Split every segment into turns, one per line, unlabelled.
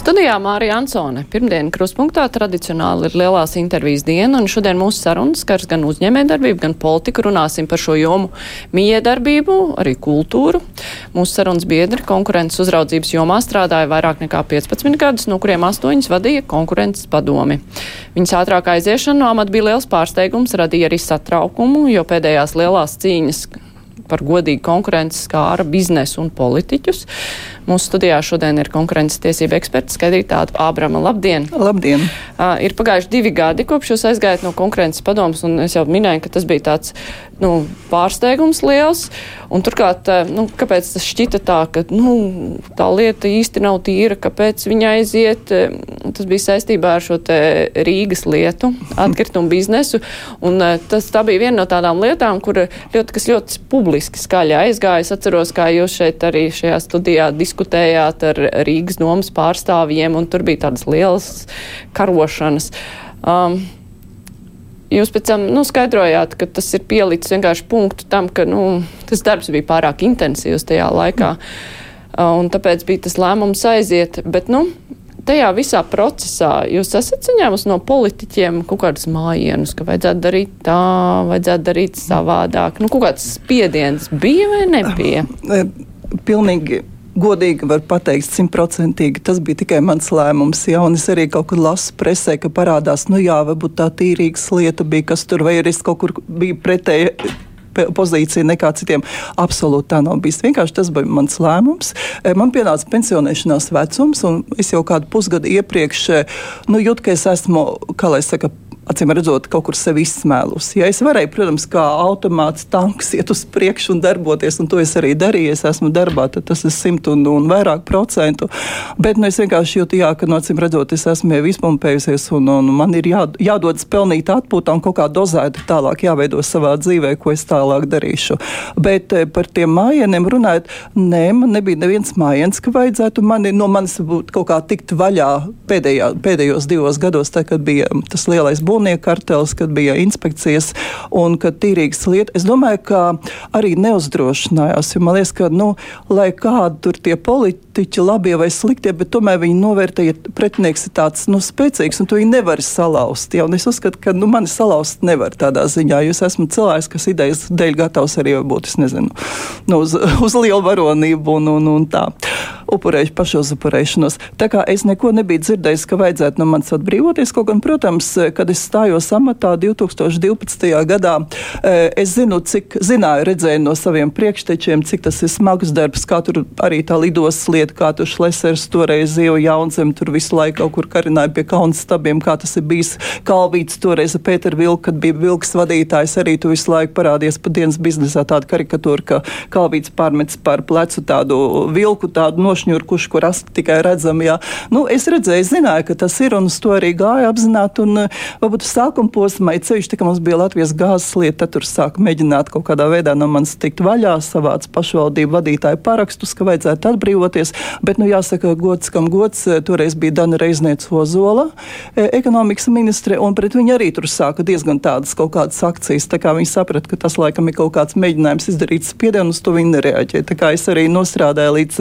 Studijā Mārija Ansone. Pirmdiena kruspunktā tradicionāli ir lielās intervijas diena, un šodien mūsu sarunas skars gan uzņēmējdarbību, gan politiku. Runāsim par šo jomu miedarbību, arī kultūru. Mūsu sarunas biedri konkurences uzraudzības jomā strādāja vairāk nekā 15 gadus, no kuriem 8 vadīja konkurences padomi. Viņas ātrākā aiziešana no amata bija liels pārsteigums, radīja arī satraukumu, jo pēdējās lielās cīņas par godīgu konkurenci skāra biznesu un politiķus. Mūsu studijā šodien ir konkurences tiesība eksperts Skaidrītāta Ābrama. Labdien!
Labdien!
Uh, ir pagājuši divi gadi, kopš jūs aizgājat no konkurences padomus, un es jau minēju, ka tas bija tāds nu, pārsteigums liels. Un turklāt, nu, kāpēc tas šķita tā, ka nu, tā lieta īsti nav tīra, kāpēc viņa aiziet? Tas bija saistībā ar šo Rīgas lietu, atkritumu biznesu. Un tas, tā bija viena no tādām lietām, kur ļoti, kas ļoti publiski skaļi aizgāja. Es atceros, kā jūs šeit arī šajā studijā diskutējāt ar Rīgas domas pārstāvjiem, un tur bija tādas lielas karošanas. Um, jūs pēc tam nu, skaidrojāt, ka tas ir pielicis vienkārši punktu tam, ka nu, tas darbs bija pārāk intensīvs tajā laikā. Un tāpēc bija tas lēmums aiziet. Bet, nu, tajā visā procesā jūs esat saņēmusi no politiķiem kaut kādus mājienus, ka vajadzētu darīt tā, vajadzētu darīt savādāk. Nu, kaut kāds spiediens bija vai nebija?
Pilnīgi godīgi var pateikt, simtprocentīgi tas bija tikai mans lēmums. Jā, un es arī kaut kur lasu presē, ka parādās, nu jā, varbūt tā tīrīgas lieta bija, kas tur vai arī es kaut kur biju pretēji pozīcija nekā citiem. Absolūti tā nav bijis. Vienkārši tas bija mans lēmums. E, man pienāca pensionēšanās vecums, un es jau kādu pusgadu iepriekš e, nu, jūtu, ka es esmu, kā lai saka, acīm redzot, kaut kur sevi izsmēlus. Ja es varēju, protams, kā automāts, tanks iet uz priekšu un darboties, un to es arī darīju. Es esmu darbā, tad tas ir simt un, un vairāk procentu. Bet nu, es vienkārši jūtu, jā, ka, no acīm redzot, es esmu jau izpumpējusies, un, un man ir jā, jādodas pelnīt atpūtā un kaut kā dozēti tālāk jāveido savā dzīvē, ko es tālāk darīšu. Bet eh, par tiem mājieniem runājot, nē, man nebija neviens mājiens, ka vajadzētu mani, no manis kaut kā tikt vaļā pēdējā, pēdējos divos gados, tā, kad bija tas lielais skolnieku kartels, kad bija inspekcijas un kad tīrīgas lietas. Es domāju, ka arī neuzdrošinājās, jo man liekas, ka, nu, lai kādi tur tie politiķi, labie vai sliktie, bet tomēr viņi novērtēja, ja pretinieks ir tāds, nu, spēcīgs un tu viņu nevari salauzt. Ja? Un es uzskatu, ka, nu, mani salauzt nevar tādā ziņā, jo es esmu cilvēks, kas idejas dēļ gatavs arī būt, es nezinu, nu, uz, uz lielu varonību un, un, un tā upurējuši pašuzupurēšanos. Tā kā es neko nebiju dzirdējis, ka vajadzētu no manis atbrīvoties, kaut gan, protams, kad es stājos amatā 2012. gadā. Eh, es zinu, cik zināju, redzēju no saviem priekštečiem, cik tas ir smags darbs, kā tur arī tā lidos lieta, kā tur šlesers toreiz jau jaunzem, tur visu laiku kaut kur karināja pie kauna stabiem, kā tas ir bijis Kalvīts toreiz ar Pēteru Vilku, kad bija Vilks vadītājs, arī tu visu laiku parādies pa dienas biznesā tāda karikatūra, ka Kalvīts pārmets par plecu tādu vilku, tādu nošņurkušu, kur rast tikai redzam, jā. Nu, es redzēju, zināju, ka tas ir un uz to arī gāju apzināti un varbūt varbūt sākuma posmā, ja ceļš tā kā mums bija Latvijas gāzes lieta, tad tur sāka mēģināt kaut kādā veidā no manis tikt vaļā, savāc pašvaldību vadītāju parakstus, ka vajadzētu atbrīvoties. Bet, nu, jāsaka, gods, kam gods, toreiz bija Dana Reizniec Ozola, e, ekonomikas ministre, un pret viņu arī tur sāka diezgan tādas kaut kādas akcijas. Tā kā viņi saprata, ka tas laikam ir kaut kāds mēģinājums izdarīt spiedienu, uz to viņi nereaģēja. Tā kā es arī nostrādāju līdz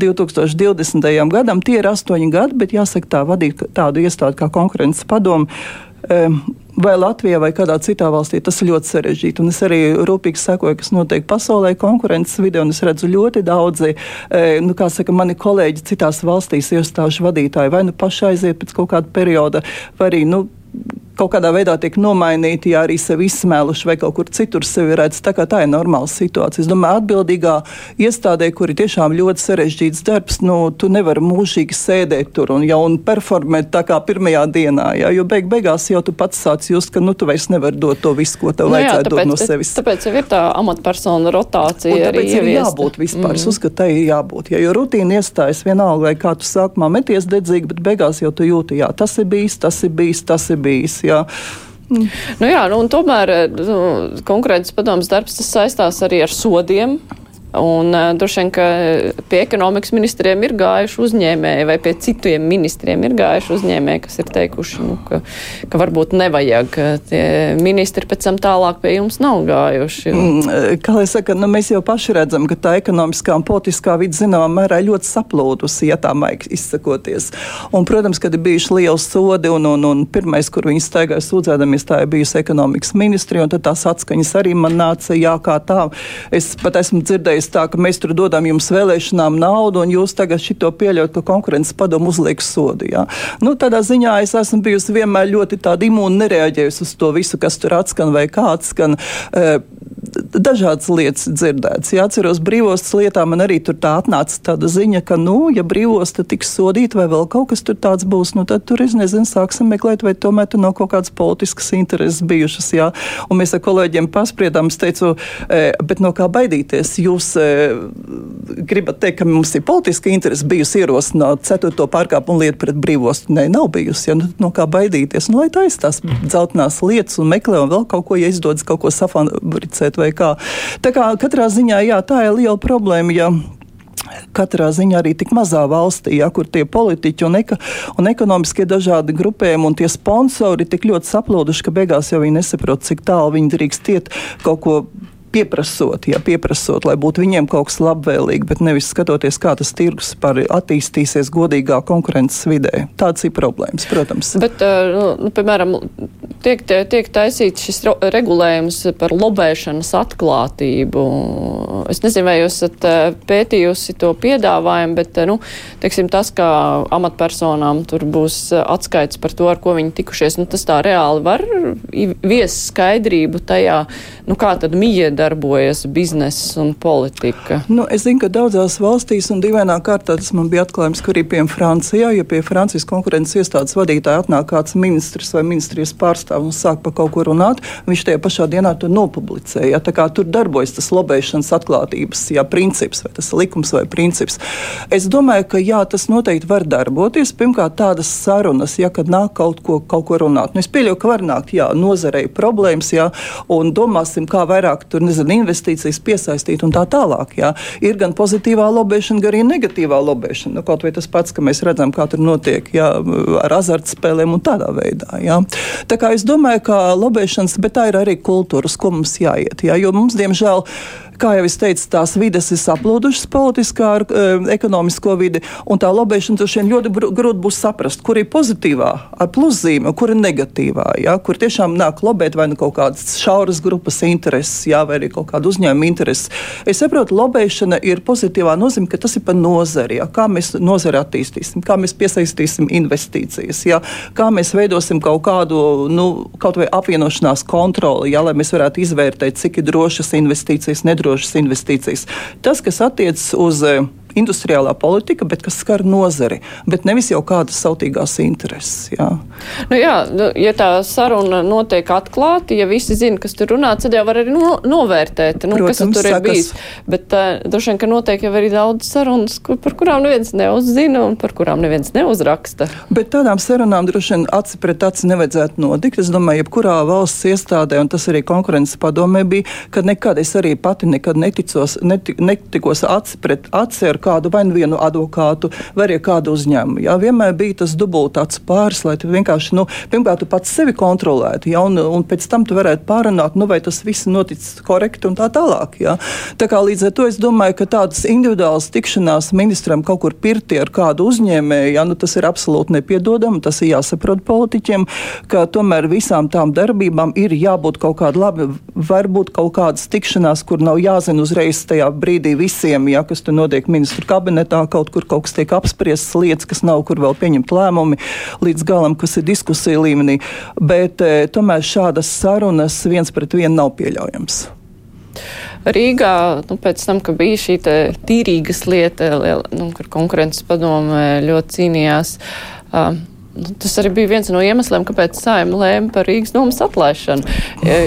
2020. E, gadam. Tie ir astoņi gadi, bet jāsaka, tā vadīt tādu iestādi kā konkurences padomu vai Latvijā vai kādā citā valstī, tas ir ļoti sarežģīti. Un es arī rūpīgi sekoju, kas notiek pasaulē, konkurences vidē, un es redzu ļoti daudzi, nu, kā saka, mani kolēģi citās valstīs, iestāžu vadītāji, vai nu paši aiziet pēc kaut kāda perioda, vai arī, nu, kaut kādā veidā tiek nomainīti, ja arī sevi izsmēluši vai kaut kur citur sevi redz. Tā, tā ir normāla situācija. Es domāju, atbildīgā iestādē, kur ir tiešām ļoti sarežģīts darbs, nu, tu nevari mūžīgi sēdēt tur un jau un performēt tā kā pirmajā dienā. Jā, jo beig beigās jau tu pats sāc just, ka nu, tu vairs nevari dot to visu, ko tev nu, vajadzētu jā, tāpēc, dot no sevis.
Tāpēc jau ir tā amatpersona rotācija. Un tāpēc
ir jābūt vispār. Mm. Es uzskatu, tai ir jābūt. Ja, jo rutīna iestājas vienalga, vai kā tu sākumā meties dedzīgi, bet beigās jau tu jūti, jā, tas ir bijis, tas ir bijis, tas ir bijis. Jā jā.
Mm. Nu jā, nu, tomēr nu, konkurences padomas darbs saistās arī ar sodiem. Un uh, droši vien, ka pie ekonomikas ministriem ir gājuši uzņēmēji vai pie citiem ministriem ir gājuši uzņēmēji, kas ir teikuši, nu, ka, ka varbūt nevajag, tie ministri pēc tam tālāk pie jums nav gājuši.
Mm, kā lai saka, nu, mēs jau paši redzam, ka tā ekonomiskā un politiskā vide zināmā mērā ļoti saplūdusi, ja tā maigi izsakoties. Un, protams, kad ir bijuši liels sodi un, un, un pirmais, kur viņi staigāja sūdzēdamies, tā ir bijusi ekonomikas ministri, un tad tās atskaņas arī man nāca, jā, kā tā. Es pat esmu dzirdējis nereiz tā, ka mēs tur dodam jums vēlēšanām naudu, un jūs tagad šito pieļaut, ka konkurences padomu uzliek sodu. Jā. Nu, tādā ziņā es esmu bijusi vienmēr ļoti tāda imūna nereaģējusi uz to visu, kas tur atskan vai kāds skan. E, dažādas lietas dzirdētas. Ja atceros brīvostas lietā, man arī tur tā atnāca tāda ziņa, ka, nu, ja brīvosta tiks sodīta vai vēl kaut kas tur tāds būs, nu, tad tur, es nezinu, sāksim meklēt, vai tomēr tur nav kaut kādas politiskas intereses bijušas, jā. Un mēs ar kolēģiem paspriedām, es teicu, e, bet no kā baidīties? Jūs e, gribat teikt, ka mums ir politiska interese bijusi ierosināt ceturto pārkāpumu lietu pret brīvostu? Nē, nav bijusi, ja, nu, no kā baidīties? Nu, lai tā izstās dzeltenās lietas un meklē un vēl kaut ko, ja izdodas kaut ko safabricēt vai kā. Tā kā katrā ziņā, jā, tā ir liela problēma. Ja katrā ziņā arī tik mazā valstī, ja, kur tie politiķi un, eka, un ekonomiskie dažādi grupējumi un tie sponsori tik ļoti saplūduši, ka beigās jau viņi nesaprot, cik tālu viņi drīkst iet kaut ko pieprasot, ja, pieprasot, lai būtu viņiem kaut kas labvēlīgi, bet nevis skatoties, kā tas tirgus attīstīsies godīgā konkurences vidē. Tāds ir problēmas, protams.
Bet, nu, nu, piemēram, tiek, tiek taisīts šis regulējums par lobēšanas atklātību. Es nezinu, vai jūs esat pētījusi to piedāvājumu, bet, nu, teiksim, tas, ka amatpersonām tur būs atskaits par to, ar ko viņi tikušies, nu, tas tā reāli var vies skaidrību tajā, nu, kā tad mīja darbojas bizness un politika?
Nu, es zinu, ka daudzās valstīs, un dīvainā kārtā tas man bija atklājums, ka arī pie Francijā, ja pie Francijas konkurences iestādes vadītāja atnāk kāds ministrs vai ministrijas pārstāvs un sāk par kaut ko runāt, viņš tajā pašā dienā to nopublicēja. Ja? Tā kā tur darbojas tas lobēšanas atklātības ja, princips, vai tas likums vai princips. Es domāju, ka jā, tas noteikti var darboties. Pirmkārt, tādas sarunas, ja kad nāk kaut ko, kaut ko runāt. Nu, es pieļauju, ka var nākt, jā, nozarei problēmas, jā, un domāsim, kā vairāk tur nezinu, investīcijas piesaistīt un tā tālāk. Jā. Ir gan pozitīvā lobēšana, gan arī negatīvā lobēšana. Nu, kaut vai tas pats, ka mēs redzam, kā tur notiek jā, ar azartspēlēm un tādā veidā. Jā. Tā kā es domāju, ka lobēšanas, bet tā ir arī kultūras, ko mums jāiet. Jā, jo mums, diemžēl, kā jau es teicu, tās vides ir saplūdušas politiskā, uh, ekonomisko vidi, un tā lobēšana tur šiem ļoti grūti būs saprast, kur ir pozitīvā, ar pluszīme, kur ir negatīvā, ja, kur tiešām nāk lobēt vai nu kaut kādas šauras grupas intereses, ja, vai arī kaut kāda uzņēmuma intereses. Es saprotu, lobēšana ir pozitīvā nozīme, ka tas ir par nozari, ja, kā mēs nozari attīstīsim, kā mēs piesaistīsim investīcijas, ja, kā mēs veidosim kaut kādu, nu, kaut vai apvienošanās kontroli, ja, lai mēs varētu izvērtēt, cik ir drošas investīcijas, nedrošas ilgstošas investīcijas. Tas, kas attiecas uz eh, industriālā politika, bet kas skar nozari, bet nevis jau kādas sautīgās intereses. Jā.
Nu jā, nu, ja tā saruna notiek atklāti, ja visi zina, kas tur runā, tad jau var arī no, novērtēt, nu, Protams, kas tur ir sakas. bijis. Bet uh, droši vien, ka notiek jau arī daudz sarunas, kur, par kurām neviens neuzzina un par kurām neviens neuzraksta.
Bet tādām sarunām droši vien aci pret aci nevajadzētu notikt. Es domāju, jebkurā valsts iestādē, un tas arī konkurences padomē bija, ka nekad es arī pati nekad neticos, neti, netikos aci pret aci ar kādu vai nu vienu advokātu, vai arī kādu uzņēmumu. Jā, vienmēr bija tas dubultāts pāris, lai tu vienkārši, nu, pirmkārt, tu pats sevi kontrolētu, jā, un, un pēc tam tu varētu pārunāt, nu, vai tas viss noticis korekti un tā tālāk. Jā. Tā kā līdz ar to es domāju, ka tādas individuālas tikšanās ministram kaut kur pirti ar kādu uzņēmēju, jā, nu, tas ir absolūti nepiedodami, tas ir jāsaprot politiķiem, ka tomēr visām tām darbībām ir jābūt kaut kāda labi, varbūt kaut kādas tikšanās, kur nav jāzina uzreiz tajā brīdī visiem, jā, kas tur notiek ministrs ministru kabinetā kaut kur kaut kas tiek apspriests, lietas, kas nav kur vēl pieņemt lēmumi līdz galam, kas ir diskusija līmenī. Bet e, tomēr šādas sarunas viens pret vienu nav pieļaujams.
Rīgā, nu, pēc tam, ka bija šī tīrīgas lieta, liela, nu, kur konkurences padome ļoti cīnījās, uh, tas arī bija viens no iemesliem, kāpēc Saima lēma par Rīgas domas atlaišanu.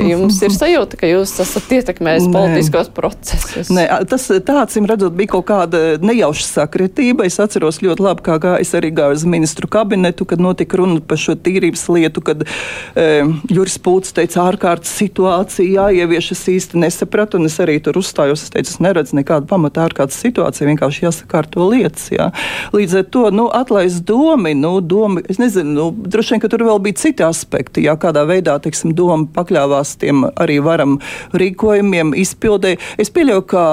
Jums ir sajūta, ka jūs esat ietekmējis politiskos procesus.
Nē, tas tāds, redzot, bija kaut kāda nejauša sakritība. Es atceros ļoti labi, kā gāja, es arī gāju uz ministru kabinetu, kad notika runa par šo tīrības lietu, kad e, Juris Pūts teica ārkārtas situācija jāievieš. Es īsti nesapratu, un es arī tur uzstājos. Es teicu, es neredzu nekādu pamatu ārkārtas situāciju, vienkārši jāsakārto lietas. Jā. Līdz ar to, nu, atlaist domi, nu, domi Es nezinu, nu, droši vien, ka tur vēl bija citi aspekti, jā, kādā veidā, teiksim, doma pakļāvās tiem arī varam rīkojumiem, izpildē. Es pieļauju, ka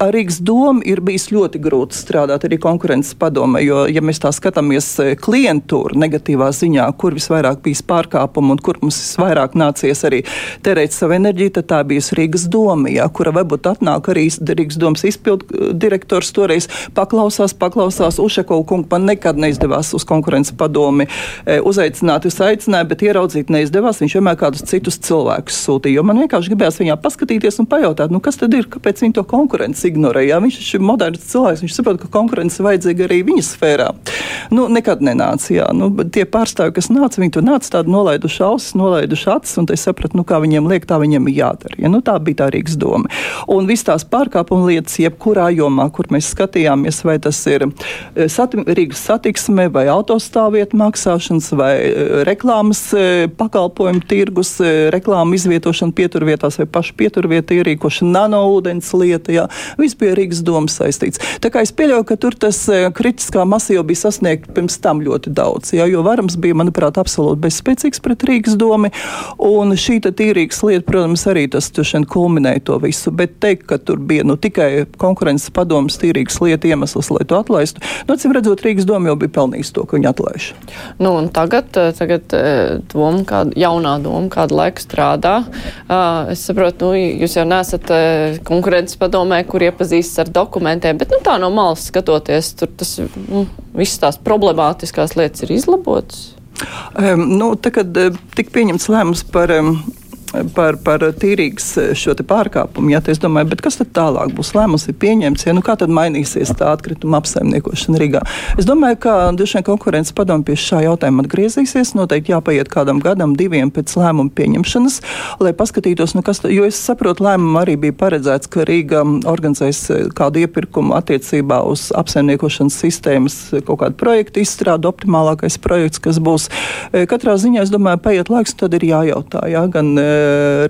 ar Rīgas domu ir bijis ļoti grūti strādāt arī konkurences padomē, jo, ja mēs tā skatāmies e, klientūru negatīvā ziņā, kur visvairāk bijis pārkāpumu un kur mums visvairāk nācies arī terēt savu enerģiju, tad tā bijis Rīgas doma, jā, kura varbūt atnāk arī Rīgas domas izpildu e, direktors toreiz paklausās, paklausās Ušakovu kungu, man nekad neizdevās uz konkurences padomi e, uzaicināt, jūs aicināju, bet ieraudzīt neizdevās, viņš vienmēr kādus citus cilvēkus sūtīja, jo man vienkārši gribējās viņā paskatīties un pajautāt, nu kas tad ir, kāpēc viņi to konkurenci ignorē. Jā, viņš ir moderns cilvēks, viņš saprot, ka konkurence vajadzīga arī viņa sfērā. Nu, nekad nenāca. Jā. Nu, tie pārstāvji, kas nāca, viņi tur nāca tādi nolaiduši ausis, nolaiduši acis, un es sapratu, nu, kā viņiem liek, tā viņiem ir jādara. Ja? Nu, tā bija tā Rīgas doma. Un viss tās pārkāpuma lietas, jebkurā jomā, kur mēs skatījāmies, vai tas ir e, sati Rīgas satiksme, vai autostāvvietu maksāšanas, vai e, reklāmas e, pakalpojumu tirgus, reklāmu izvietošana pieturvietās vai pašu pieturvietu ierīkošana, nanoūdens lieta. Jā viss bija Rīgas domas saistīts. Tā kā es pieļauju, ka tur tas eh, kritiskā masa jau bija sasniegta pirms tam ļoti daudz, jā, jo varams bija, manuprāt, absolūti bezspēcīgs pret Rīgas domu, un šī tīrīgas lieta, protams, arī tas kulminēja to visu, bet teikt, ka tur bija nu, tikai konkurences padomas tīrīgas lieta iemesls, lai to atlaistu, nu, acīm redzot, Rīgas doma jau bija pelnījusi to, ka viņi atlaiž.
Nu, tagad, eh, tagad eh, doma, kāda, jaunā doma, kādu laiku strādā, es saprotu, nu, jūs jau nesat konkurences padomē, kur iepazīstas ar dokumentiem, bet nu, tā no malas skatoties, tur tas nu, viss tās problemātiskās lietas ir izlabotas.
Um, nu, tā, kad tika pieņemts lēmums par um, par, par tīrīgas eh, šo pārkāpumu. Jā, es domāju, kas tad tālāk būs? Lēmums ir pieņemts, ja nu kā tad mainīsies tā atkrituma apsaimniekošana Rīgā. Es domāju, ka droši vien konkurences padomu pie šā jautājuma atgriezīsies. Noteikti jāpaiet kādam gadam, diviem pēc lēmuma pieņemšanas, lai paskatītos, nu kas, jo es saprotu, lēmumu arī bija paredzēts, ka Rīga organizēs eh, kādu iepirkumu attiecībā uz apsaimniekošanas sistēmas eh, kaut kādu projektu izstrādu, optimālākais projekts, kas būs. Katrā ziņā, es domāju, paiet laiks, tad ir jājautā, jā, gan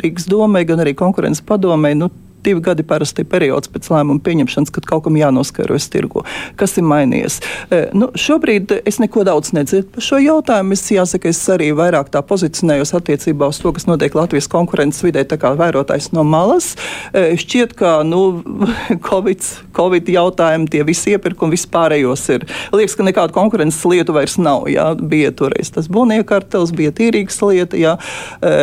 Rīgas domai, gan arī konkurences padomai. Nu, divi gadi parasti ir periods pēc lēmuma pieņemšanas, kad kaut kam jānoskaidrojas tirgu. Kas ir mainījies? E, nu, šobrīd es neko daudz nedzirdu par šo jautājumu. Es jāsaka, es arī vairāk tā pozicionējos attiecībā uz to, kas notiek Latvijas konkurences vidē, tā kā vērotājs no malas. E, šķiet, ka nu, COVID, COVID jautājumi, tie visi iepirkumi, vispārējos ir. Liekas, ka nekādu konkurences lietu vairs nav. Jā. Bija toreiz tas būvniekartels, bija tīrīgas lieta. Jā. E,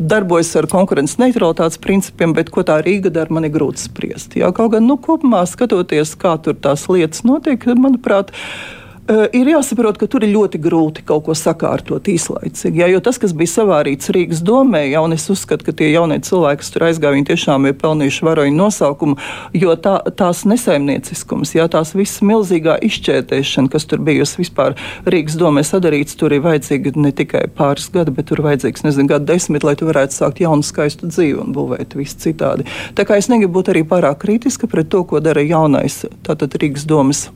darbojas ar konkurences neutralitātes principiem, bet ko tā Rīga dara, man ir grūti spriest. Jā, kaut gan nu, kopumā skatoties, kā tur tās lietas notiek, manuprāt, Uh, ir jāsaprot, ka tur ir ļoti grūti kaut ko sakārtot īslaicīgi. Jā, jo tas, kas bija savārīts Rīgas domē, jau es uzskatu, ka tie jaunie cilvēki, kas tur aizgāja, viņi tiešām ir pelnījuši varoņu nosaukumu, jo tā, tās nesaimnieciskums, jā, tās visas milzīgā izšķētēšana, kas tur bijusi vispār Rīgas domē sadarīts, tur ir vajadzīgi ne tikai pāris gadi, bet tur vajadzīgs, nezinu, gadu desmit, lai tu varētu sākt jaunu skaistu dzīvi un būvēt visu citādi. Tā kā es negribu būt arī pārāk kritiska pret to, ko dara jaunais tātad Rīgas domas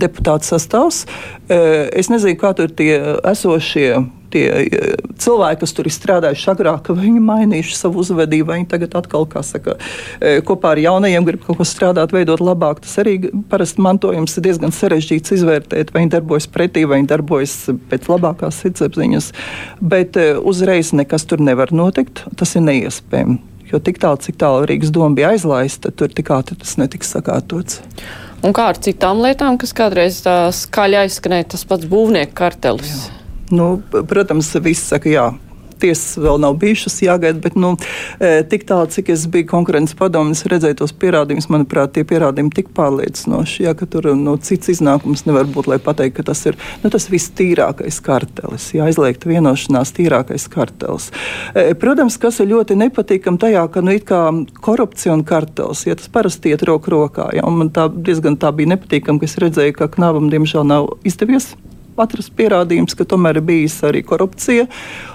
deputātu sastāvs. Es nezinu, kā tur tie esošie tie cilvēki, kas tur ir strādājuši agrāk, viņi mainījuši savu uzvedību, viņi tagad atkal, kā saka, kopā ar jaunajiem grib kaut ko strādāt, veidot labāk. Tas arī parasti mantojums ir diezgan sarežģīts izvērtēt, vai viņi darbojas pretī, vai viņi darbojas pēc labākās sirdsapziņas. Bet uzreiz nekas tur nevar notikt. Tas ir neiespējami. Jo tik tālu, cik tālu Rīgas doma bija aizlaista, tur tik ātri tas netiks sakārtots.
Un kā ar citām lietām, kas kādreiz skaļi aizskanēja, tas pats būvnieku kartelis?
Jā. Nu, protams, viss saka jā. Tiesas vēl nav bijušas jāgaida, bet nu, tik tālu, cik es biju konkurences padomjas, redzēju tos pierādījumus, manuprāt, tie pierādījumi tik pārliecinoši, ja, ka tur nu, cits iznākums nevar būt, lai pateikt, ka tas ir nu, tas vistīrākais kartelis, ja aizliegt vienošanās tīrākais kartelis. Protams, kas ir ļoti nepatīkami tajā, ka nu, korupcija un kartels, ja tas parasti iet roku rokā, ja, un man tā diezgan tā bija nepatīkami, ka es redzēju, ka Knabam diemžēl nav izdevies atrast pierādījums, ka tomēr ir bijis arī korupcija.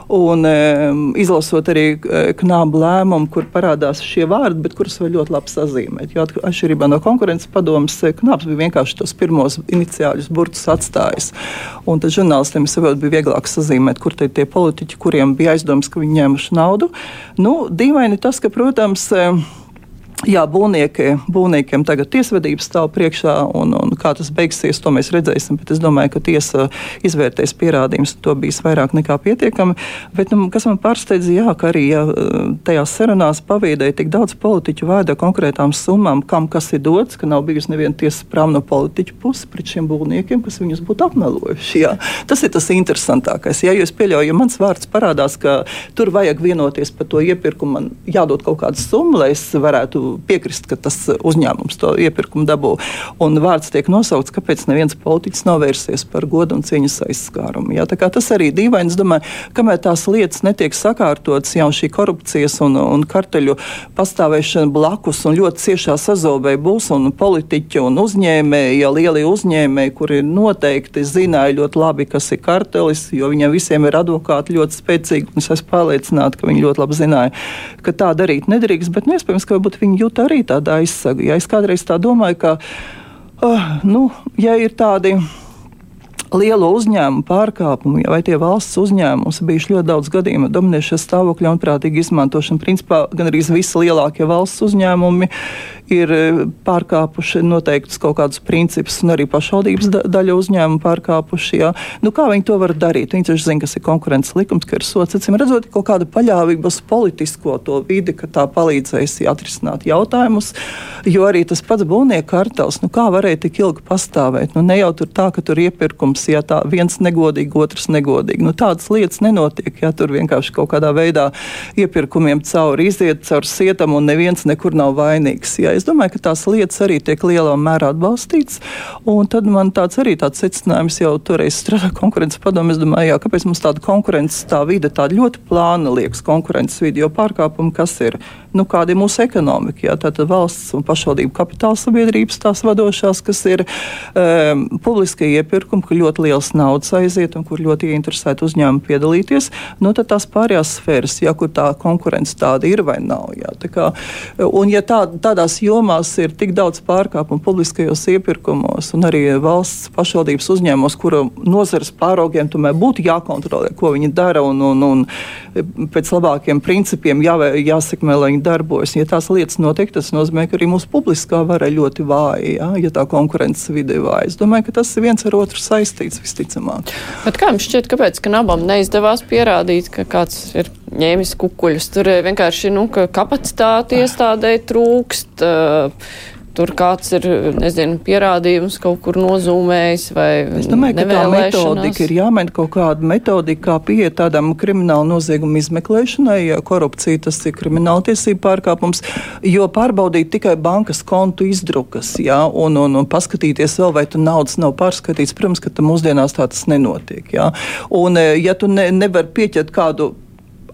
Un, um, izlasot arī e, knābu lēmumu, kur parādās šie vārdi, bet kurus var ļoti labi sazīmēt. Jo atšķirībā no konkurences padomus, e, knāps bija vienkārši tos pirmos iniciāļus burtus atstājis. Un tad žurnālistiem saprot, bija vieglāk sazīmēt, kur tie politiķi, kuriem bija aizdoms, ka viņi ņēmuši naudu. Nu, dīvaini tas, ka, protams, um, Jā, būvnieki, būvniekiem tagad tiesvedības stāv priekšā, un, un kā tas beigsies, to mēs redzēsim. Bet es domāju, ka tiesa izvērtēs pierādījumus, to bijis vairāk nekā pietiekami. Bet, nu, kas man pārsteidza, jā, ka arī ja, tajās sarunās pavīdēja tik daudz politiķu vārdā konkrētām summām, kam kas ir dots, ka nav bijusi neviena tiesas prāva no politiķu puses pret šiem būvniekiem, kas viņus būtu apmelojuši. Jā. Tas ir tas interesantākais. Ja jūs pieļaujat, ja mans vārds parādās, ka tur vajag vienoties par to iepirkumu, man jādod kaut kāda summa, lai es varētu piekrist, ka tas uzņēmums to iepirkumu dabū. Un vārds tiek nosaukts, kāpēc neviens politiķis nav vērsies par godu un cieņas aizskārumu. Ja? Tas arī dīvaini. Es domāju, kamēr tās lietas netiek sakārtotas, jau šī korupcijas un, un karteļu pastāvēšana blakus un ļoti ciešā sazobē būs un politiķi un uzņēmēji, ja lielie uzņēmēji, kuri noteikti zināja ļoti labi, kas ir kartelis, jo viņiem visiem ir advokāti ļoti spēcīgi. Es esmu pārliecināta, ka viņi ļoti labi zināja, ka tā darīt nedrīkst, bet nu, iespējams, ka viņi viņi jūt arī tādu aizsagu. Ja es kādreiz tā domāju, ka, uh, nu, ja ir tādi lielo uzņēmumu pārkāpumu, vai tie valsts uzņēmumi bijuši ļoti daudz gadījumu dominēšanas stāvokļa un prātīgi izmantošana. Principā gan arī visi lielākie valsts uzņēmumi ir e, pārkāpuši noteiktus kaut kādus principus, un arī pašvaldības da daļa uzņēmumu pārkāpuši. Jā. Nu, kā viņi to var darīt? Viņi taču zina, kas ir konkurences likums, ka ir sots. Acīm redzot, kaut kāda paļāvība uz politisko to vidi, ka tā palīdzēs atrisināt jautājumus. Jo arī tas pats būvnieku kartels, nu, kā varēja tik ilgi pastāvēt? Nu, ne jau tur tā, ka tur iepirkums, ja tā viens negodīgi, otrs negodīgi. Nu, tādas lietas nenotiek, ja tur vienkārši kaut kādā veidā iepirkumiem cauri iziet caur sietam un neviens nekur nav vainīgs. Ja? Es domāju, ka tās lietas arī tiek lielā mērā atbalstītas. Un tad man tāds arī tāds secinājums jau toreiz strādāja konkurences padomē. Es domāju, jā, kāpēc mums tāda konkurences tā vide tāda ļoti plāna liekas konkurences vide, jo pārkāpumi kas ir? Nu, kāda ir mūsu ekonomika? Jā, tātad valsts un pašvaldību kapitāla sabiedrības tās vadošās, kas ir um, publiskie iepirkumi, ļoti liels naudas aiziet un kur ļoti ieinteresēti uzņēmumi piedalīties. Nu, tad tās pārējās sfēras, jā, kur tā konkurence tāda ir vai nav. Jā, tā kā, un ja tā, tādās jomās ir tik daudz pārkāpumu publiskajos iepirkumos un arī valsts pašvaldības uzņēmumos, kuru nozares pāraugiem tomēr būtu jākontrolē, ko viņi dara un, un, un pēc labākiem principiem jā, jāsekmē, lai viņi darbojas. Ja tās lietas notiek, tas nozīmē, ka arī mūsu publiskā vara ļoti vāja, ja, ja tā konkurences vide ir vāja. Es domāju, ka tas ir viens ar otru saistīts visticamāk.
Bet kā jums šķiet, kāpēc ka abam neizdevās pierādīt, ka kāds ir ņēmis kukuļus? Tur vienkārši nu, kapacitāte iestādē trūkst. Uh, tur kāds ir, nezinu, pierādījums kaut kur nozūmējis vai
Es domāju, ka tā metodika ir jāmaina kaut kāda metodika, kā pieiet tādam kriminālu noziegumu izmeklēšanai, ja korupcija tas ir krimināltiesība pārkāpums, jo pārbaudīt tikai bankas kontu izdrukas, jā, un, un, un paskatīties vēl, vai tu naudas nav pārskatīts, protams, ka mūsdienās tā tas nenotiek, jā. Un, e, ja tu ne, nevar pieķert kādu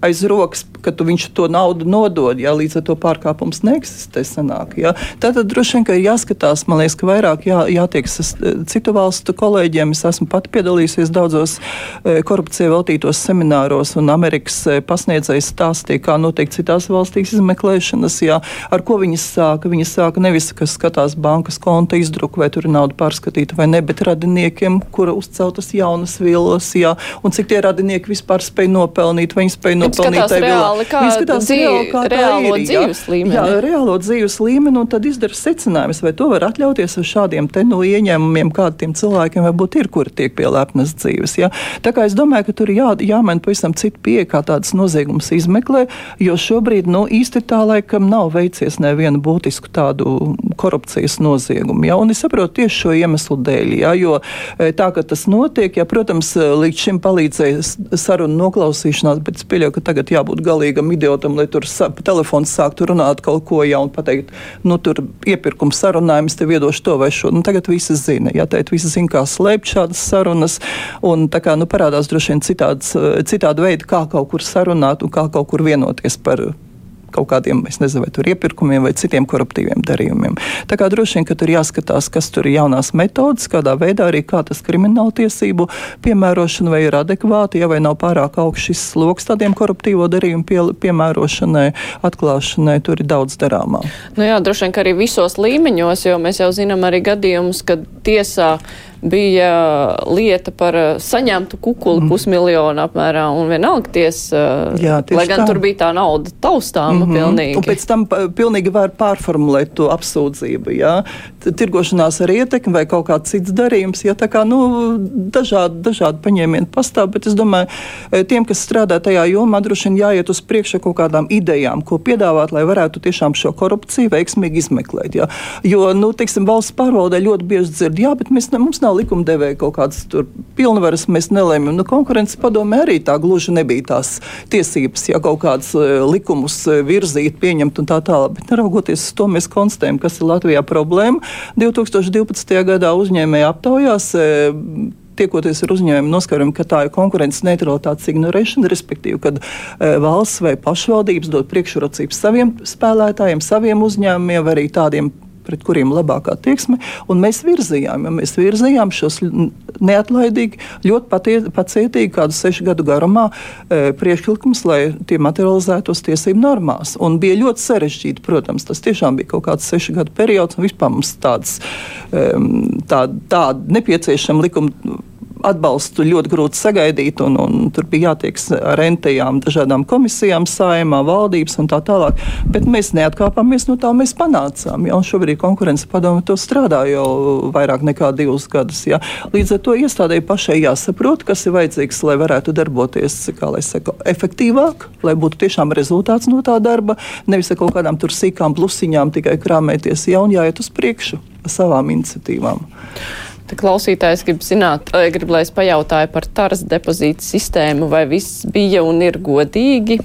aiz rokas ka viņš to naudu nodod, ja līdz ar to pārkāpums neeksistē. Sanāk, ja. Tātad droši vien ir jāskatās, man liekas, ka vairāk jā, jātiekas citu valstu kolēģiem. Es esmu pati piedalījusies daudzos e, korupcijai veltītos semināros, un Amerikas e, pasniedzējs stāstīja, kā notiek citās valstīs izmeklēšanas, jā, ar ko viņas sāka. Viņas sāka nevis, kas skatās bankas konta izdruku, vai tur ir nauda pārskatīta vai ne, bet radiniekiem, kura uzceltas jaunas vielas, jā, un cik tie radinieki vispār spēj nopelnīt, viņi spēj nopelnīt
vielā reāli, kā Viņi skatās dzīvi, reāli, kā reālo ir, dzīves jā, līmeni.
Jā, reālo dzīves līmeni, un tad izdara secinājumus, vai to var atļauties ar šādiem te no nu, ieņēmumiem, kādiem cilvēkiem varbūt ir, kuri tiek pie lepnas dzīves. Jā. Tā kā es domāju, ka tur jā, jāmaina pavisam citu pieeja, kā tādas noziegumus izmeklē, jo šobrīd nu, īsti tā laikam nav veicies nevienu būtisku tādu korupcijas noziegumu. Jā. Un es saprotu tieši šo iemeslu dēļ, jā, jo e, tā, ka tas notiek, jā, protams, līdz šim palīdzēja sarunu noklausīšanās, bet es pieļauju, ka tagad jābūt galīgam idiotam, lai tur sa telefons sāktu runāt kaut ko jaunu, pateikt, nu tur iepirkums sarunājums, tev iedošu to vai šo. Nu, tagad visi zina, jā, tēt, visi zina, kā slēpt šādas sarunas, un tā kā, nu, parādās droši vien citāds, citādi veidi, kā kaut kur sarunāt un kā kaut kur vienoties par kaut kādiem, es nezinu, vai tur iepirkumiem vai citiem koruptīviem darījumiem. Tā kā droši vien, ka tur jāskatās, kas tur ir jaunās metodas, kādā veidā arī kā tas krimināla tiesību piemērošana vai ir adekvāti, ja vai nav pārāk augsts šis sloks tādiem koruptīvo darījumu pie, piemērošanai, atklāšanai, tur ir daudz darāmā.
Nu jā, droši vien, ka arī visos līmeņos, jo mēs jau zinām arī gadījumus, kad tiesā bija lieta par eh, saņemtu kukuli mm. pusmiljonu apmērā, un vienalga tiesa, Jā, lai gan tā. tur bija tā nauda taustāma mm -hmm. pilnīgi.
Un pēc tam pilnīgi var pārformulēt to apsūdzību, jā, tirgošanās ar ietekmi vai kaut kāds cits darījums, ja tā kā, nu, dažādi, dažādi paņēmieni pastāv, bet es domāju, e, tiem, kas strādā tajā jomā, droši vien jāiet uz priekšu kaut kādām idejām, ko piedāvāt, lai varētu tiešām šo korupciju veiksmīgi izmeklēt, jā. Jo, nu, teiksim, valsts pārvaldē ļoti bieži dzird, jā, bet mēs, ne, mums nav nav likumdevēja kaut kādas pilnvaras, mēs nelēmjam. Nu, konkurences padomē arī tā gluži nebija tās tiesības, ja kaut kādas uh, likumus uh, virzīt, pieņemt un tā tālāk. Bet neraugoties uz to, mēs konstatējam, kas ir Latvijā problēma. 2012. gadā uzņēmēja aptaujās. Uh, tiekoties ar uzņēmumu, noskaidrojam, ka tā ir konkurences neutralitātes ignorēšana, respektīvi, kad e, valsts vai pašvaldības dod priekšrocības saviem spēlētājiem, saviem uzņēmumiem, vai arī tādiem pret kuriem labākā tieksme, un mēs virzījām, ja mēs virzījām šos neatlaidīgi, ļoti pacietīgi, kādu sešu gadu garumā e, priekšlikumus, lai tie materializētos tiesību normās. Un bija ļoti sarežģīti, protams, tas tiešām bija kaut kāds sešu gadu periods, un vispār mums tāds, e, tā, tāda nepieciešama likuma atbalstu ļoti grūti sagaidīt, un, un tur bija jātiek ar entejām, dažādām komisijām, saimā, valdības un tā tālāk. Bet mēs neatkāpāmies no tā, mēs panācām. Ja? Šobrīd konkurence padome to strādā jau vairāk nekā divus gadus. Ja? Līdz ar to iestādēji pašai jāsaprot, kas ir vajadzīgs, lai varētu darboties saku, efektīvāk, lai būtu tiešām rezultāts no tā darba, nevis ar kaut kādām tur sīkām plusiņām tikai krāmēties, ja un jāiet uz priekšu savām iniciatīvām.
Te klausītājs grib zināt, grib, lai es pajautāju par taras depozītu sistēmu, vai viss bija un ir godīgi.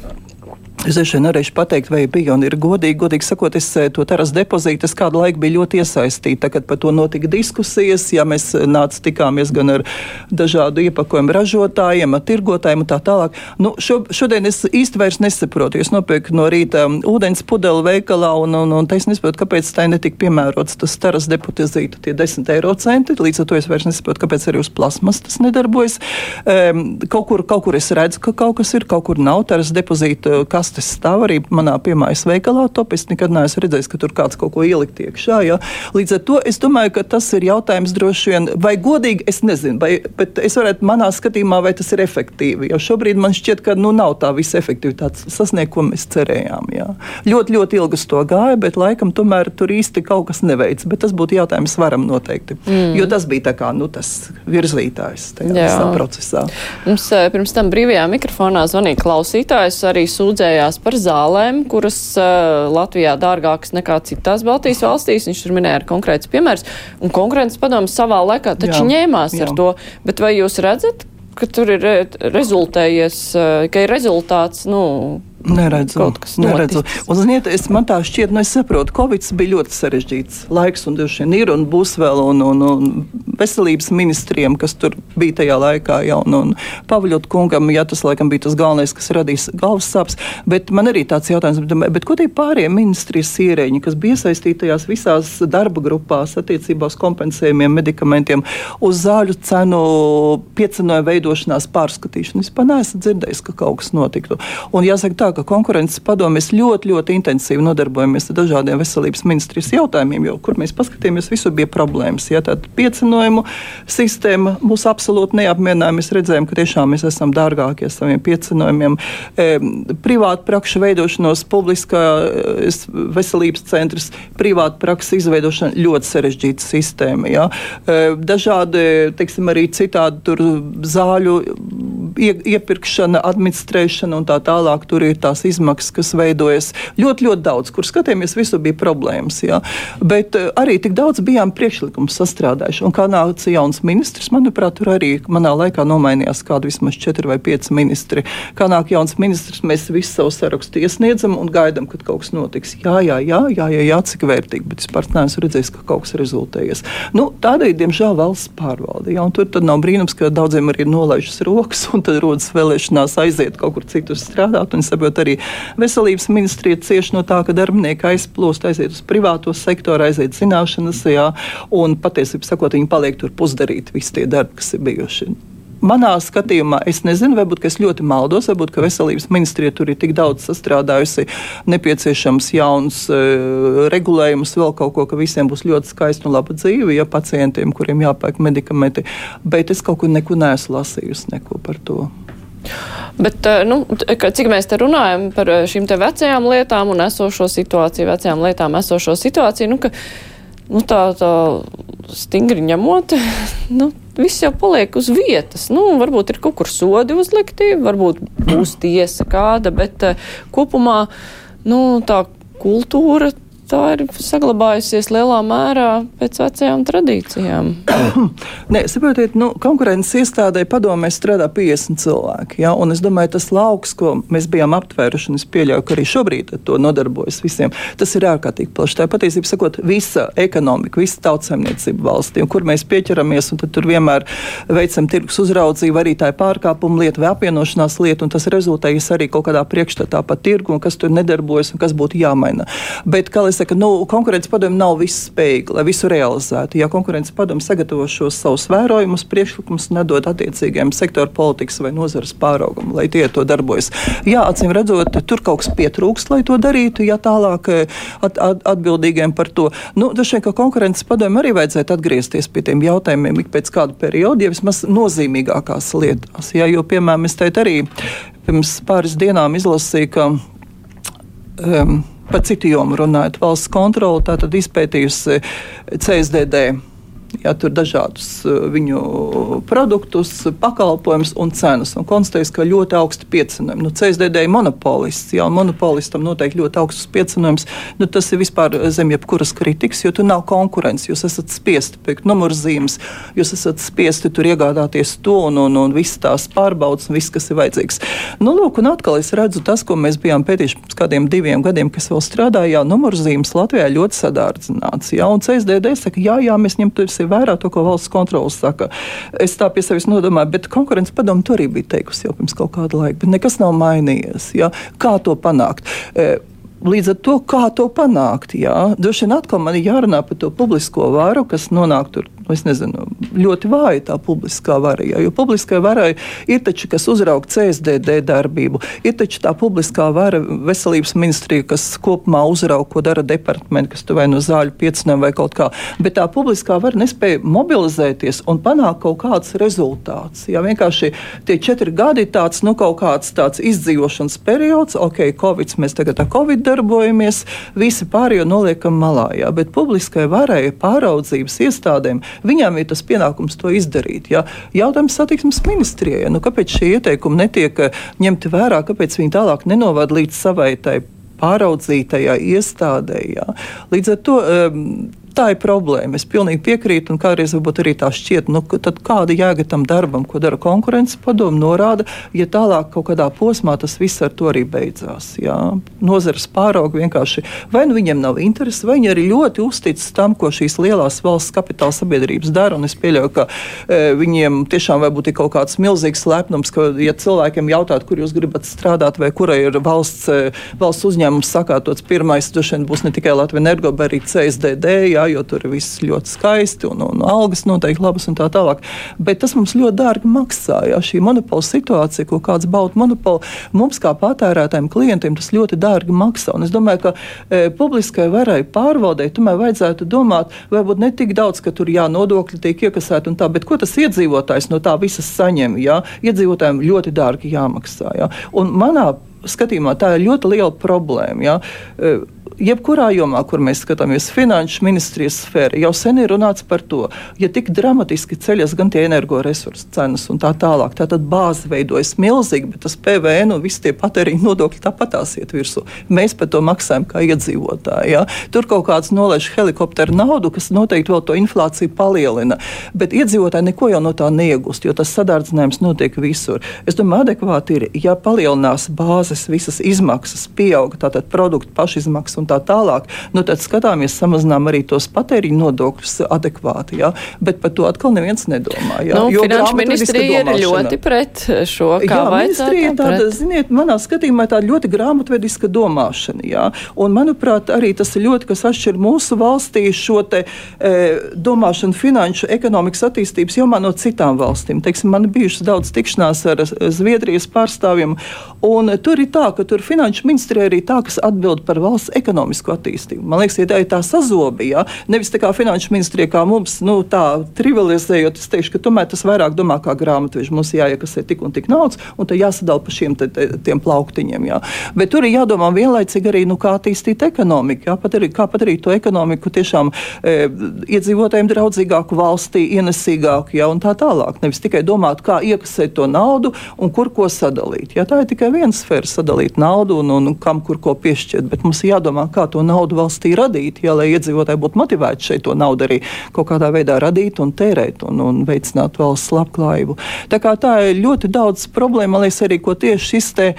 Es šeit nevarēšu pateikt, vai bija un ir godīgi. Godīgi sakot, es eh, to teras depozītu kādu laiku biju ļoti iesaistīta. Kad par to notika diskusijas, ja mēs eh, nāc tikāmies gan ar dažādu iepakojumu ražotājiem, ar tirgotājiem un tā tālāk. Nu, šo, šodien es īsti vairs nesaprotu. Es nopirku no rīta um, ūdens pudeli veikalā un, un, un es nesaprotu, kāpēc tā netika piemērots tas teras depozītu, tie 10 eiro centi. Līdz ar to es vairs nesaprotu, kāpēc arī uz plasmas tas nedarbojas. Um, kaut, kur, kaut kur es redzu, ka kaut kas ir, kaut kur nav teras depozītu. Kas kastes stāv arī manā piemājas veikalā. Top es nekad neesmu redzējis, ka tur kāds kaut ko ielikt iekšā. Ja? Līdz ar to es domāju, ka tas ir jautājums droši vien, vai godīgi, es nezinu, vai, bet es varētu manā skatījumā, vai tas ir efektīvi. Jo šobrīd man šķiet, ka nu, nav tā visa efektivitāte sasniegt, ko mēs cerējām. Ja? Ļoti, ļoti ilgi uz to gāja, bet laikam tomēr tur īsti kaut kas neveic. Bet tas būtu jautājums varam noteikti. Mm. Jo tas bija kā, nu, tas virzītājs tajā procesā.
Mums eh, pirms tam brīvajā mikrofonā zvanīja klausītājs, arī sūdzējās sūdzējās par zālēm, kuras uh, Latvijā dārgākas nekā citās Baltijas valstīs. Viņš tur minēja konkrēts piemērs. Un konkurences padomu savā laikā taču jā, ņēmās jā. ar to. Bet vai jūs redzat, ka tur ir rezultējies, uh, ka ir rezultāts, nu,
Neredzu. Kaut kas neredzu. Un, ziniet, es, man tā šķiet, nu es saprotu, Covid bija ļoti sarežģīts laiks, un droši vien ir un būs vēl, un, un, un veselības ministriem, kas tur bija tajā laikā, ja, un, un Pavļot kungam, ja tas laikam bija tas galvenais, kas radīs galvas sāpes, bet man arī tāds jautājums, bet, bet ko tie pārējie ministrijas ierēģi, kas bija iesaistītajās visās darba grupās attiecībā uz kompensējumiem medikamentiem, uz zāļu cenu piecenojumu veidošanās pārskatīšanu? Es pat neesmu dzirdējis, ka kaut kas notiktu. Un jāsaka tā, ka konkurences padomēs ļoti, ļoti intensīvi nodarbojamies ar dažādiem veselības ministrijas jautājumiem, jo, kur mēs paskatījāmies, visur bija problēmas. Ja tāda piecinojumu sistēma mūs absolūti neapmierināja. Mēs redzējām, ka tiešām mēs esam dārgākie saviem piecinojumiem. E, privāta prakša veidošanos, publiskā e, veselības centrs, privāta praksa izveidošana ļoti sarežģīta sistēma. Ja. E, dažādi, teiksim, arī citādi zāļu ie, iepirkšana, administrēšana un tā tālāk. Tur ir tās izmaksas, kas veidojas ļoti, ļoti daudz, kur skatījāmies, visur bija problēmas. Jā. Bet uh, arī tik daudz bijām priekšlikumus sastrādājuši. Un kā nāca jauns ministrs, manuprāt, tur arī manā laikā nomainījās kādi vismaz četri vai pieci ministri. Kā nāk jauns ministrs, mēs visu savu sarakstu iesniedzam un gaidām, kad kaut kas notiks. Jā, jā, jā, jā, jā, jā cik vērtīgi, bet es pats neesmu redzējis, ka kaut kas rezultējies. Nu, tāda ir, diemžēl, valsts pārvalde. Jā, tur nav brīnums, ka daudziem arī ir nolaižas rokas, un tad rodas vēlēšanās aiziet kaut kur citur strādāt. Un saprot, arī veselības ministrija cieši no tā, ka darbinieki aizplūst, aiziet uz privāto sektoru, aiziet zināšanas, jā, un patiesībā sakot, viņi paliek tur pusdarīt visi tie darbi, kas ir bijuši manā skatījumā, es nezinu, varbūt es ļoti maldos, varbūt veselības ministrija tur ir tik daudz sastrādājusi, nepieciešams jauns uh, regulējums, vēl kaut ko, ka visiem būs ļoti skaista un laba dzīve, ja pacientiem, kuriem jāpērk medikamenti. Bet es kaut ko neku neesmu lasījusi neko par to.
Bet, eh, nu, cik mēs te runājam par eh, šīm te vecajām lietām un esošo situāciju, vecajām lietām esošo situāciju, nu, ka, nu, tā, tā stingri ņemot, nu, viss jau paliek uz vietas. Nu, varbūt ir kaut kur sodi uzlikti, varbūt būs tiesa kāda, bet uh, kopumā nu, tā kultūra tā ir saglabājusies lielā mērā pēc vecajām tradīcijām.
Nē, saprotiet, nu, konkurences iestādē padomē strādā 50 cilvēki. Ja? Un es domāju, tas lauks, ko mēs bijām aptvēruši, un es pieļauju, ka arī šobrīd ar to nodarbojas visiem, tas ir ārkārtīgi plašs. Tā patiesībā sakot, visa ekonomika, visa tautsēmniecība valstī, kur mēs pieķeramies, un tur vienmēr veicam tirgus uzraudzību, arī tā ir pārkāpuma lieta vai apvienošanās lieta, un tas rezultējas arī kaut kādā priekšstatā par tirgu, un kas tur nedarbojas un kas būtu jāmaina. Bet, es saku, nu, konkurences padomu nav viss spējīga, lai visu realizētu. Ja konkurences padomu sagatavo šos savus vērojumus, priekšlikumus un nedod attiecīgajiem sektoru politikas vai nozares pāraugam, lai tie to darbojas. Jā, acīm redzot, tur kaut kas pietrūkst, lai to darītu, ja tālāk eh, at, at, atbildīgiem par to. Nu, Dažkārt, ka konkurences padomu arī vajadzētu atgriezties pie tiem jautājumiem ik pēc kāda perioda, ja vismaz nozīmīgākās lietās. Ja, jo, piemēram, es teicu arī pirms pāris dienām izlasīju, ka um, Par citu jomu runājot, valsts kontrole tātad izpētījusi CSDD ja, tur dažādus viņu produktus, pakalpojumus un cenas. Un konstatējis, ka ļoti augsti piecinājumi. Nu, CSDD ir monopolists, ja monopolistam noteikti ļoti augsts piecinājums. Nu, tas ir vispār zem jebkuras kritikas, jo tur nav konkurences. Jūs esat spiesti pirkt numurzīmes, jūs esat spiesti tur iegādāties to un, un, un visas tās pārbaudas un viss, kas ir vajadzīgs. Nu, lūk, un atkal es redzu tas, ko mēs bijām pētījuši pirms kādiem diviem gadiem, kas vēl strādāja. Numurzīmes Latvijā ļoti sadārdzināts. Ja, un CSDD saka, jā, jā, mēs ņemam ņemsim vērā to, ko valsts kontrols saka. Es tā pie sevis nodomāju, bet konkurences padomu to arī bija teikusi jau pirms kaut kāda laika, bet nekas nav mainījies. Ja? Kā to panākt? E, Līdz ar to, kā to panākt, jā, droši vien atkal man ir jārunā par to publisko varu, kas nonāk tur Nu, nezinu, ļoti vāja tā publiskā vara. Jā, jo publiskai varai ir taču, kas uzrauga CSDD darbību, ir taču tā publiskā vara veselības ministrija, kas kopumā uzrauga, ko dara departamenti, kas tur vai no zāļu piecinām vai kaut kā. Bet tā publiskā vara nespēja mobilizēties un panākt kaut kādus rezultātus. Jā, vienkārši tie četri gadi ir tāds, nu, kaut kāds tāds izdzīvošanas periods, ok, Covid, mēs tagad ar Covid darbojamies, visi pārējo noliekam malā. Jā, bet publiskai varai, pāraudzības iestādēm Viņām ir tas pienākums to izdarīt. Ja? Jautājums satiksmes ministrijai, nu, kāpēc šie ieteikumi netiek eh, ņemti vērā, kāpēc viņi tālāk nenovada līdz savai tai pāraudzītajai iestādē. Ja? Līdz ar to. Um, tā ir problēma. Es pilnīgi piekrītu, un kādreiz varbūt arī tā šķiet, nu, ka kāda jēga tam darbam, ko dara konkurences padomu, norāda, ja tālāk kaut kādā posmā tas viss ar to arī beidzās. Jā. Nozares pārauga vienkārši, vai nu viņiem nav interesi, vai viņi arī ļoti uzticas tam, ko šīs lielās valsts kapitāla sabiedrības dara. Es pieļauju, ka e, viņiem tiešām varbūt ir kaut kāds milzīgs lepnums, ka, ja cilvēkiem jautātu, kur jūs gribat strādāt, vai kurai ir valsts, e, valsts uzņēmums sakārtots, pirmais droši vien būs ne tikai Latvijas energo, bet arī CSDD. Jā, jo tur viss ļoti skaisti un, un algas noteikti labas un tā tālāk. Bet tas mums ļoti dārgi maksā. Jā, šī monopola situācija, ko kāds bauda monopolu, mums kā patērētājiem, klientiem tas ļoti dārgi maksā. Un es domāju, ka e, publiskai varai pārvaldei tomēr vajadzētu domāt, varbūt ne tik daudz, ka tur jā, nodokļi tiek iekasēti un tā, bet ko tas iedzīvotājs no tā visas saņem? Jā? Iedzīvotājiem ļoti dārgi jāmaksā. Jā? Un manā skatījumā tā ir ļoti liela problēma. Ja? Jebkurā jomā, kur mēs skatāmies, finanšu ministrijas sfēra, jau sen ir runāts par to, ja tik dramatiski ceļas gan tie energoresursu cenas un tā tālāk, tā tad bāze veidojas milzīgi, bet tas PVN un visi tie patēriņa nodokļi tāpatās iet virsū. Mēs par to maksājam kā iedzīvotāji. Ja? Tur kaut kāds nolaiž helikopteru naudu, kas noteikti vēl to inflāciju palielina, bet iedzīvotāji neko jau no tā neiegūst, jo tas sadārdzinājums notiek visur. Es domāju, adekvāti ir, ja palielinās bāzes visas izmaksas, pieauga tātad produktu pašizmaksas un tā tālāk, nu tad skatāmies, samazinām arī tos patēriņa nodokļus adekvāti. Ja? Bet par to atkal neviens nedomā. Ja?
Nu, finanšu ministrija ir ļoti pret šo, kā
vajadzētu. Tāda, ziniet, manā skatījumā tā ļoti grāmatvediska domāšana. Ja? Un, manuprāt, arī tas ir ļoti, kas atšķir mūsu valstī šo te, e, domāšanu finanšu ekonomikas attīstības jomā no citām valstīm. Teiksim, man bijušas daudz tikšanās ar Zviedrijas pārstāvjiem, un tur ir tā, ka tur finanšu ministrija arī tā, kas atbild par valsts ekonomisko attīstību. Man liekas, ja tā ir tā sazobīja, nevis tā kā finanšu ministrija, kā mums, nu, tā trivializējot, es teikšu, ka tomēr tas vairāk domā kā grāmatveži. Mums jāiekasē tik un tik naudas, un tad jāsadala pa šiem te, te, tiem plauktiņiem. Jā. Bet tur ir jādomā vienlaicīgi arī, nu, kā attīstīt ekonomiku, jā, pat arī, kā padarīt to ekonomiku tiešām e, iedzīvotājiem draudzīgāku valstī, ienesīgāku, jā, un tā tālāk. Nevis tikai domāt, kā iekasēt to naudu un kur ko sadalīt. Jā, tā ir tikai viena sfēra sadalīt naudu un, un, kam kur ko piešķirt, bet mums jādomā, kā to naudu valstī radīt, jā, lai iedzīvotāji būtu motivēti šeit to naudu arī kaut kādā veidā radīt un tērēt un, un veicināt valsts labklājību. Tā, tā ir ļoti daudz problēmu, man liekas, arī ko tieši šis te.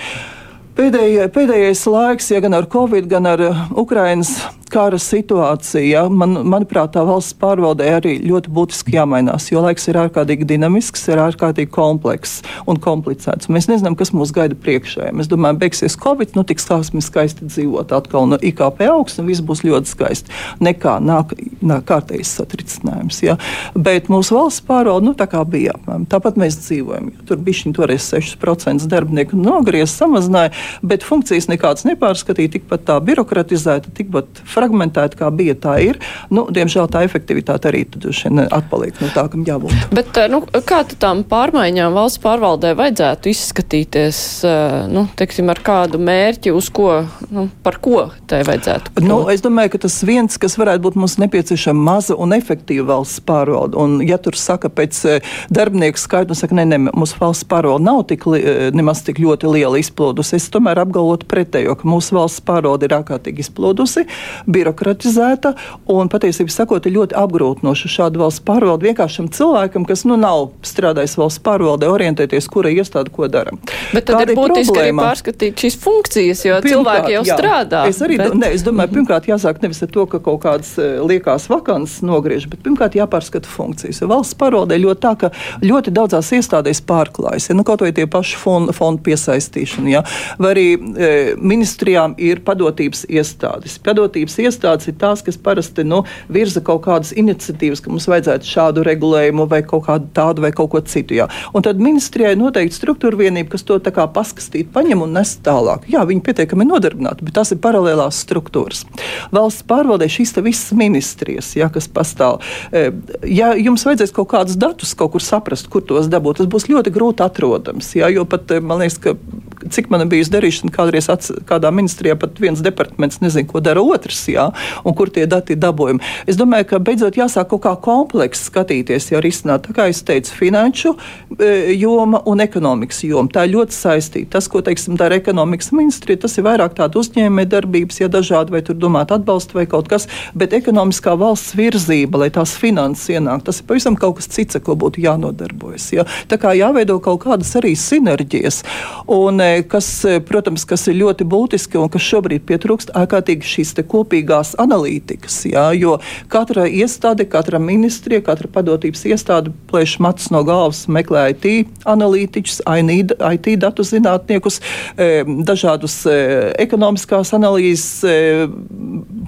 Pēdējie, pēdējais laiks, ja gan ar Covid, gan ar Ukraiņas kara situācija, man, manuprāt, tā valsts pārvaldē arī ļoti būtiski jāmainās, jo laiks ir ārkārtīgi dinamisks, ir ārkārtīgi komplekss un komplicēts. Mēs nezinām, kas mūs gaida priekšā. Mēs domājam, beigsies Covid, nu tiks mēs skaisti dzīvot atkal, no IKP augsts un viss būs ļoti skaisti. Nekā nāk, nāk kārtējs satricinājums. Ja? Bet mūsu valsts pārvalde, nu tā kā bija, tāpat mēs dzīvojam. Tur bija šī toreiz 6% darbinieku nogriez, samazināja, bet funkcijas nekādas nepārskatīja, tikpat tā birokratizēta, tikpat fragmentēta, kā bija, tā ir. Nu, diemžēl tā efektivitāte arī atpaliek no tā, kam jābūt.
Bet nu, kā tām pārmaiņām valsts pārvaldē vajadzētu izskatīties, nu, teiksim, ar kādu mērķi, uz ko, nu, par ko tai vajadzētu?
Nu, es domāju, ka tas viens, kas varētu būt mums nepieciešama maza un efektīva valsts pārvalde. Un, ja tur saka pēc darbinieku skaita, saka, ne, ne, mūsu valsts pārvalde nav tik, nemaz tik ļoti liela izplūdusi. Es tomēr apgalvotu pretējo, ka mūsu valsts pārvalde ir ārkārtīgi izplūdusi birokratizēta un patiesībā sakot, ir ļoti apgrūtinoša šāda valsts pārvalde vienkāršam cilvēkam, kas nu, nav strādājis valsts pārvaldē, orientēties, kura iestāde ko dara.
Bet tad Kāda ir būtiski problēma? arī pārskatīt šīs funkcijas, jo pirmkārt, cilvēki jau jā, strādā.
Es arī bet... ne, es domāju, pirmkārt jāsāk nevis ar to, ka kaut kādas eh, liekās vakances nogriež, bet pirmkārt jāpārskata funkcijas. Valsts pārvaldē ļoti tā, ka ļoti daudzās iestādēs pārklājas. Ja, nu, kaut vai tie paši fondu, fondu piesaistīšana, ja, vai arī e, ministrijām ir padotības iestādes. Padotības iestādes ir tās, kas parasti nu, virza kaut kādas iniciatīvas, ka mums vajadzētu šādu regulējumu vai kaut kādu tādu vai kaut ko citu. Jā. Un tad ministrijai noteikti struktūra vienība, kas to paskatīt, paņem un nes tālāk. Jā, viņi pietiekami nodarbināti, bet tās ir paralēlās struktūras. Valsts pārvaldē šīs visas ministrijas, jā, kas pastāv. E, ja jums vajadzēs kaut kādus datus kaut kur saprast, kur tos dabūt, tas būs ļoti grūti atrodams. Jā, jo pat e, man liekas, ka cik man bija darīšana kādreiz ats, kādā ministrijā, pat viens departaments nezina, ko dara otrs, jā, un kur tie dati ir dabūjami. Es domāju, ka beidzot jāsāk kaut kā komplekss skatīties, jau risināt, tā kā es teicu, finanšu e, joma un ekonomikas joma. Tā ir ļoti saistīta. Tas, ko, teiksim, dara ekonomikas ministrija, tas ir vairāk tāda uzņēmē darbības, ja dažādi, vai tur domāt atbalstu vai kaut kas, bet ekonomiskā valsts virzība, lai tās finanses ienāk, tas ir pavisam kaut kas cits, ko būtu jānodarbojas. Ja? Tā kā jāveido kaut kādas arī sinerģijas. Un, e, kas, e, protams, kas ir ļoti būtiski un kas šobrīd pietrūkst, ārkārtīgi šīs kopīgās analītikas. Jā, jo katra iestāde, katra ministrija, katra padotības iestāde plēš matus no galvas, meklē IT analītiķus, IT datu zinātniekus, e, dažādus e, ekonomiskās analīzes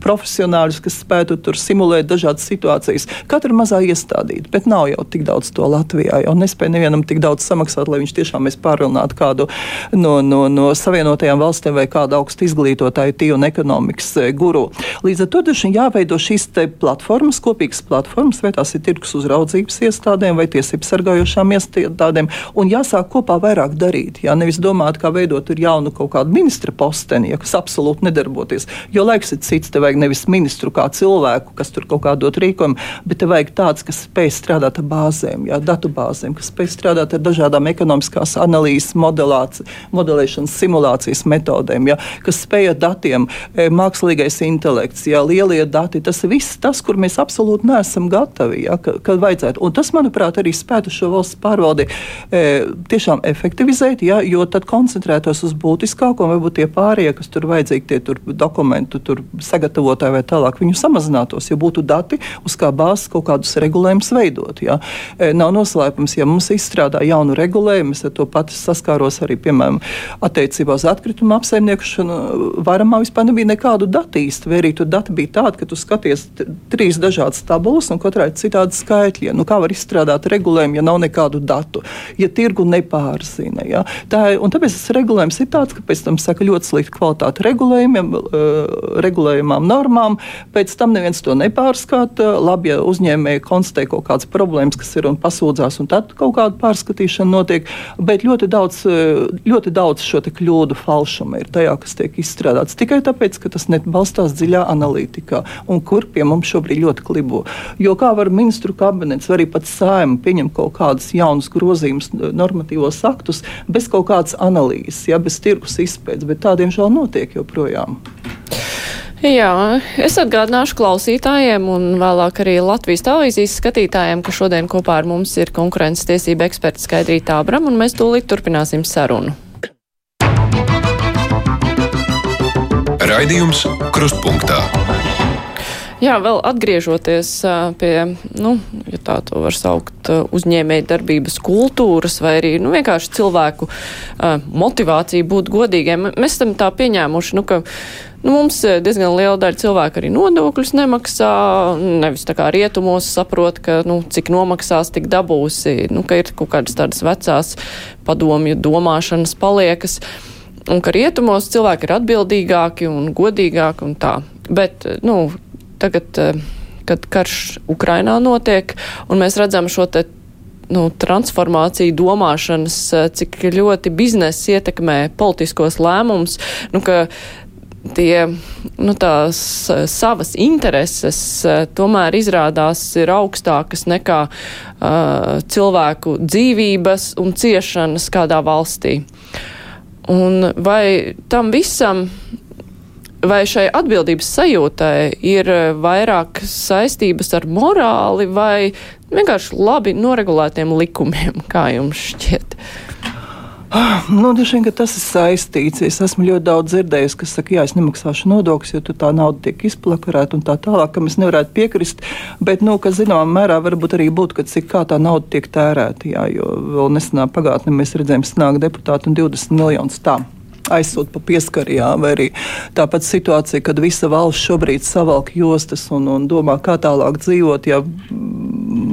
profesionāļus, kas spētu tur simulēt dažādas situācijas. Katra mazā iestādīta, bet nav jau tik daudz to Latvijā. Jau nespēja nevienam tik daudz samaksāt, lai viņš tiešām mēs pārvilinātu kādu no, no, no Savienotajām valstīm vai kādu augstu izglītotāju tīru un ekonomikas e, guru. Līdz ar to dažiem jāveido šīs platformas, kopīgas platformas, vai tās ir tirgus uzraudzības iestādēm vai tiesību sargājošām iestādēm, un jāsāk kopā vairāk darīt. Jā, nevis domāt, kā veidot jaunu kaut kādu ministra posteni, ja, kas absolūti nedarboties. Jo laiks ir cits, te vajag nevis ministru kā cilvēku, kas tur kaut kā dot rīkojumu, bet te vajag tāds, kas spēj strādāt ar bāzēm, jā, datu bāzēm, kas spēj strādāt ar dažādām ekonomiskās analīzes, modelēšanas, simulācijas metodēm, jā, kas spēj ar datiem, e, mākslīgais intelekts, jā, lielie dati. Tas viss tas, kur mēs absolūti neesam gatavi, jā, ka, kad vajadzētu. Un tas, manuprāt, arī spētu šo valsts pārvaldi e, tiešām efektivizēt, jā, jo tad koncentrētos uz būtiskāko, un varbūt tie pārējie, kas tur vajadzīgi, tie tur dokumentu tur sagatavotāji vai tālāk, viņu samazinātos, ja būtu dati, uz kā bāzes kaut kādus regulējumus veidot. Jā. E, nav noslēpums, ja mums izstrādā jaunu regulējumu, es ar to pati saskāros arī, piemēram, attiecībā uz atkritumu apsaimniekošanu, varamā vispār nebija nekādu datu īsti, vai arī tur dati bija tādi, ka tu skaties trīs dažādas tabulas un katrai citādi skaitļi. Nu, kā var izstrādāt regulējumu, ja nav nekādu datu, ja tirgu nepārzina? Ja? Tā, tāpēc tas regulējums ir tāds, ka pēc tam saka ļoti slikta kvalitāte regulējumiem, regulējumām normām, pēc tam neviens to nepārskata. Labi, ja uzņēmēji konstatē kaut kādas problēmas, kas ir un pasūdzās, un tad kaut kāda pārskatīšana notiek, bet ļoti daudz, ļoti daudz šo kļūdu falšumu ir tajā, kas tiek izstrādāts tikai tāpēc, ka tas nebalstās dziļā analītikā, un kur pie mums šobrīd ļoti klibo. Jo kā var ministru kabinets, vai arī pat sājuma pieņemt kaut kādus jaunus grozījumus, normatīvos aktus bez kaut kādas analīzes, ja, bez tirgus izpētes, bet tādiem žēl notiek joprojām.
Jā, es atgādināšu klausītājiem un vēlāk arī Latvijas televīzijas skatītājiem, ka šodien kopā ar mums ir konkurences tiesība eksperts Skaidrīta Abram, un mēs tūlīt turpināsim sarunu.
Raidījums Krustpunktā.
Jā, vēl atgriežoties pie, nu, ja tā to var saukt, uzņēmēja darbības kultūras vai arī, nu, vienkārši cilvēku motivāciju būt godīgiem. Mēs esam tā pieņēmuši, nu, ka, nu, mums diezgan liela daļa cilvēku arī nodokļus nemaksā, nevis tā kā rietumos saprot, ka, nu, cik nomaksās, tik dabūsi, nu, ka ir kaut kādas tādas vecās padomju domāšanas paliekas. Un ka rietumos cilvēki ir atbildīgāki un godīgāki un tā. Bet, nu, tagad, eh, kad karš Ukrainā notiek, un mēs redzam šo te nu, transformāciju domāšanas, eh, cik ļoti biznesa ietekmē politiskos lēmumus, nu, ka tie, nu, tās eh, savas intereses tomēr izrādās ir augstākas nekā uh, cilvēku dzīvības un ciešanas kādā valstī. Un vai tam visam vai šai atbildības sajūtai ir eh, vairāk saistības ar morāli vai vienkārši labi noregulētiem likumiem, kā jums šķiet?
Nu, Dažiem tas ir saistīts. Es esmu ļoti daudz dzirdējis, kas saka, jā, es nemaksāšu nodokļus, jo tā nauda tiek izplakarēta un tā tālāk, kam es nevarētu piekrist. Bet, nu, kas zināmā mērā varbūt arī būtu, ka cik tā nauda tiek tērēta. Jā, jo vēl nesenā pagātnē mēs redzējām, snāk deputāti un 20 miljonus tā aizsūta pa pieskarijām, vai arī tāpat situācija, kad visa valsts šobrīd savalk jostas un, un domā, kā tālāk dzīvot. Ja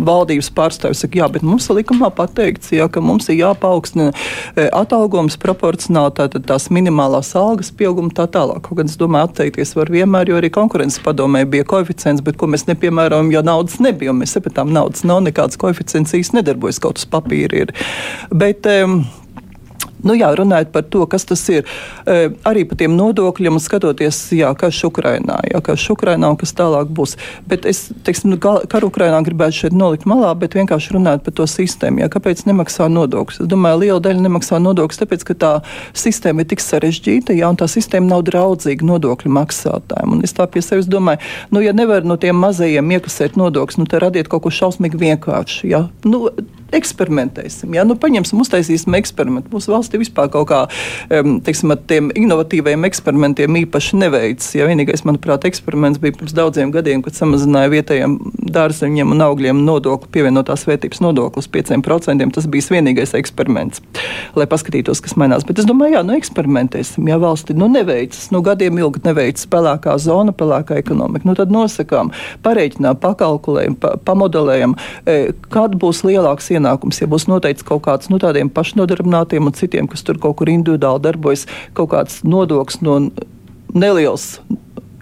valdības pārstāvis saka, jā, bet mums likumā pateikts, jā, ka mums ir jāpaukstina e, atalgojums proporcionāli tātad tās minimālās algas pieauguma tā tālāk. Kaut gan es domāju, atteikties var vienmēr, jo arī konkurences padomē bija koeficients, bet ko mēs nepiemērojam, jo naudas nebija, un mēs sapratām, naudas nav, nekāds koeficients īsti nedarbojas, kaut uz papīra ir. Bet, um, Nu, jā, runājot par to, kas tas ir, e, arī par tiem nodokļiem skatoties, jā, kas Ukrainā, jā, kas Ukrainā un kas tālāk būs. Bet es, teiksim, nu, karu Ukrainā gribētu šeit nolikt malā, bet vienkārši runāt par to sistēmu. Jā, kāpēc nemaksā nodokļus? Es domāju, liela daļa nemaksā nodokļus, tāpēc, ka tā sistēma ir tik sarežģīta, jā, un tā sistēma nav draudzīga nodokļu maksātājiem. Un es tā pie sevis domāju, nu, ja nevar no tiem mazajiem iekasēt nodokļus, nu, tad radiet kaut ko šausmīgi vienkārši. Jā. Nu, eksperimentēsim. Jā, nu, paņemsim, uztaisīsim eksperimentu. Mūsu valstī vispār kaut kā teiksim, ar tiem inovatīviem eksperimentiem īpaši neveicis. Ja vienīgais, manuprāt, eksperiments bija pirms daudziem gadiem, kad samazināja vietējiem dārzeņiem un augļiem nodokli, pievienotās vērtības nodokli uz 5%. Tas bija vienīgais eksperiments, lai paskatītos, kas mainās. Bet es domāju, jā, nu eksperimentēsim. Ja valsti nu, neveicas, nu gadiem ilgi neveicas pelēkā zona, pelēkā ekonomika, nu tad nosakām, pareiķinām, pakalkulējam, pa, pamodelējam, e, kad būs lielāks ienākums, ja būs noteikts kaut kāds nu, tādiem pašnodarbinātiem un citiem, kas tur kaut kur individuāli darbojas, kaut kāds nodoklis no neliels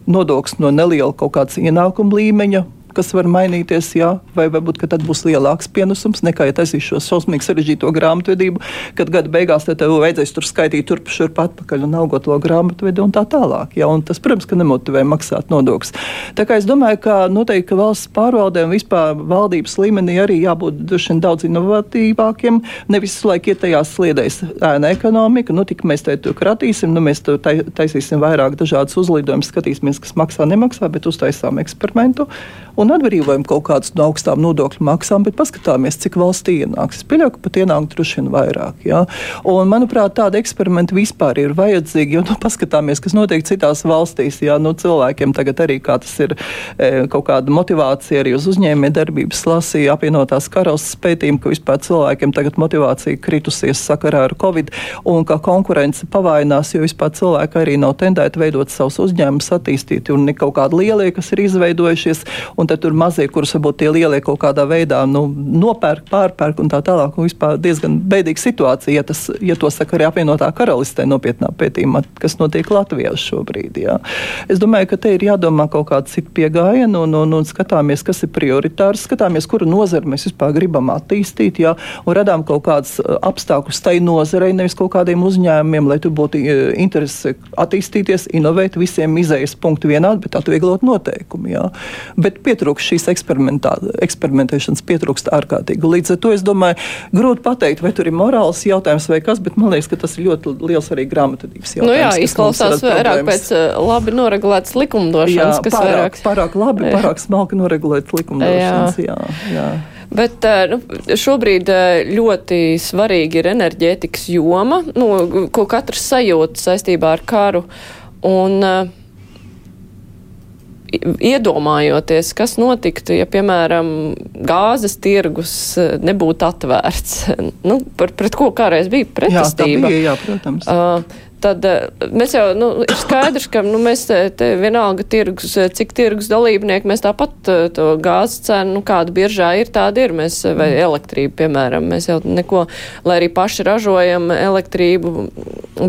nodoklis no neliela kaut kāda ienākuma līmeņa kas var mainīties, jā, vai varbūt tad būs lielāks pienesums nekā, ja taisīs šo šausmīgi sarežģīto grāmatvedību, kad gada beigās tev vajadzēs tur skaitīt turp šurp atpakaļ un augot to grāmatvedu un tā tālāk. Jā, un tas, protams, ka nemotivē maksāt nodokļus. Tā kā es domāju, ka noteikti ka valsts pārvaldēm vispār valdības līmenī arī jābūt vien daudz inovatīvākiem, nevis laiku iet tajās sliedēs ēna ekonomika, nu tik mēs te tur kratīsim, nu mēs tur taisīsim vairāk dažādas uzlidojumus, skatīsimies, kas maksā, nemaksā, bet uztaisām eksperimentu un atbrīvojam kaut kādus no augstām nodokļu maksām, bet paskatāmies, cik valstī ienāks. Es pieļauju, ka pat ienāk droši vien vairāk. Ja? Un, manuprāt, tādi eksperimenti vispār ir vajadzīgi, jo nu, paskatāmies, kas notiek citās valstīs. Ja? Nu, cilvēkiem tagad arī tas ir e, kaut kāda motivācija arī uz uzņēmējdarbības lasīja apvienotās karalists pētījumu, ka vispār cilvēkiem tagad motivācija kritusies sakarā ar covid un ka konkurence pavainās, jo vispār cilvēki arī nav tendēti veidot savus uzņēmumus, attīstīt, un ne kaut kādi lielie, kas ir izveidojušies. Un tad tur mazie, kurus varbūt tie lielie kaut kādā veidā nu, nopērk, pārpērk un tā tālāk. Un vispār diezgan beidīga situācija, ja, tas, ja to saka arī apvienotā karalistē nopietnā pētījumā, kas notiek Latvijā šobrīd. Jā. Es domāju, ka te ir jādomā kaut kāda cita pieejama un, un, un skatāmies, kas ir prioritārs, skatāmies, kuru nozari mēs vispār gribam attīstīt, jā, un radām kaut kādus uh, apstākļus tai nozarei, nevis kaut kādiem uzņēmumiem, lai tur būtu uh, interese attīstīties, inovēt, visiem izējas punkti vienādi, bet atvieglot noteikumi. Jā. Bet pietrūkst šīs eksperimentēšanas, pietrūkst ārkārtīgi. Līdz ar to es domāju, grūti pateikt, vai tur ir morāls jautājums vai kas, bet man liekas, ka tas ir ļoti liels arī grāmatvedības jautājums.
Nu jā, izklausās vairāk pēc uh, labi noregulētas likumdošanas, jā, kas
pārāk,
vairāk.
Pārāk labi, pārāk smalki noregulētas likumdošanas. Jā. Jā, jā.
Bet uh, nu, šobrīd ļoti svarīgi ir enerģētikas joma, nu, ko katrs sajūt saistībā ar karu. Un, uh, iedomājoties, kas notiktu, ja, piemēram, gāzes tirgus eh, nebūtu atvērts. Nu, par, pret ko kādreiz bija pretestība.
Jā, bija, jā, protams. Uh,
tad eh, mēs jau, nu, ir skaidrs, ka, nu, mēs te, te vienalga tirgus, eh, cik tirgus dalībnieki, mēs tāpat eh, to gāzes cenu, nu, kāda biržā ir, tāda ir, mēs, vai elektrība, piemēram, mēs jau neko, lai arī paši ražojam elektrību,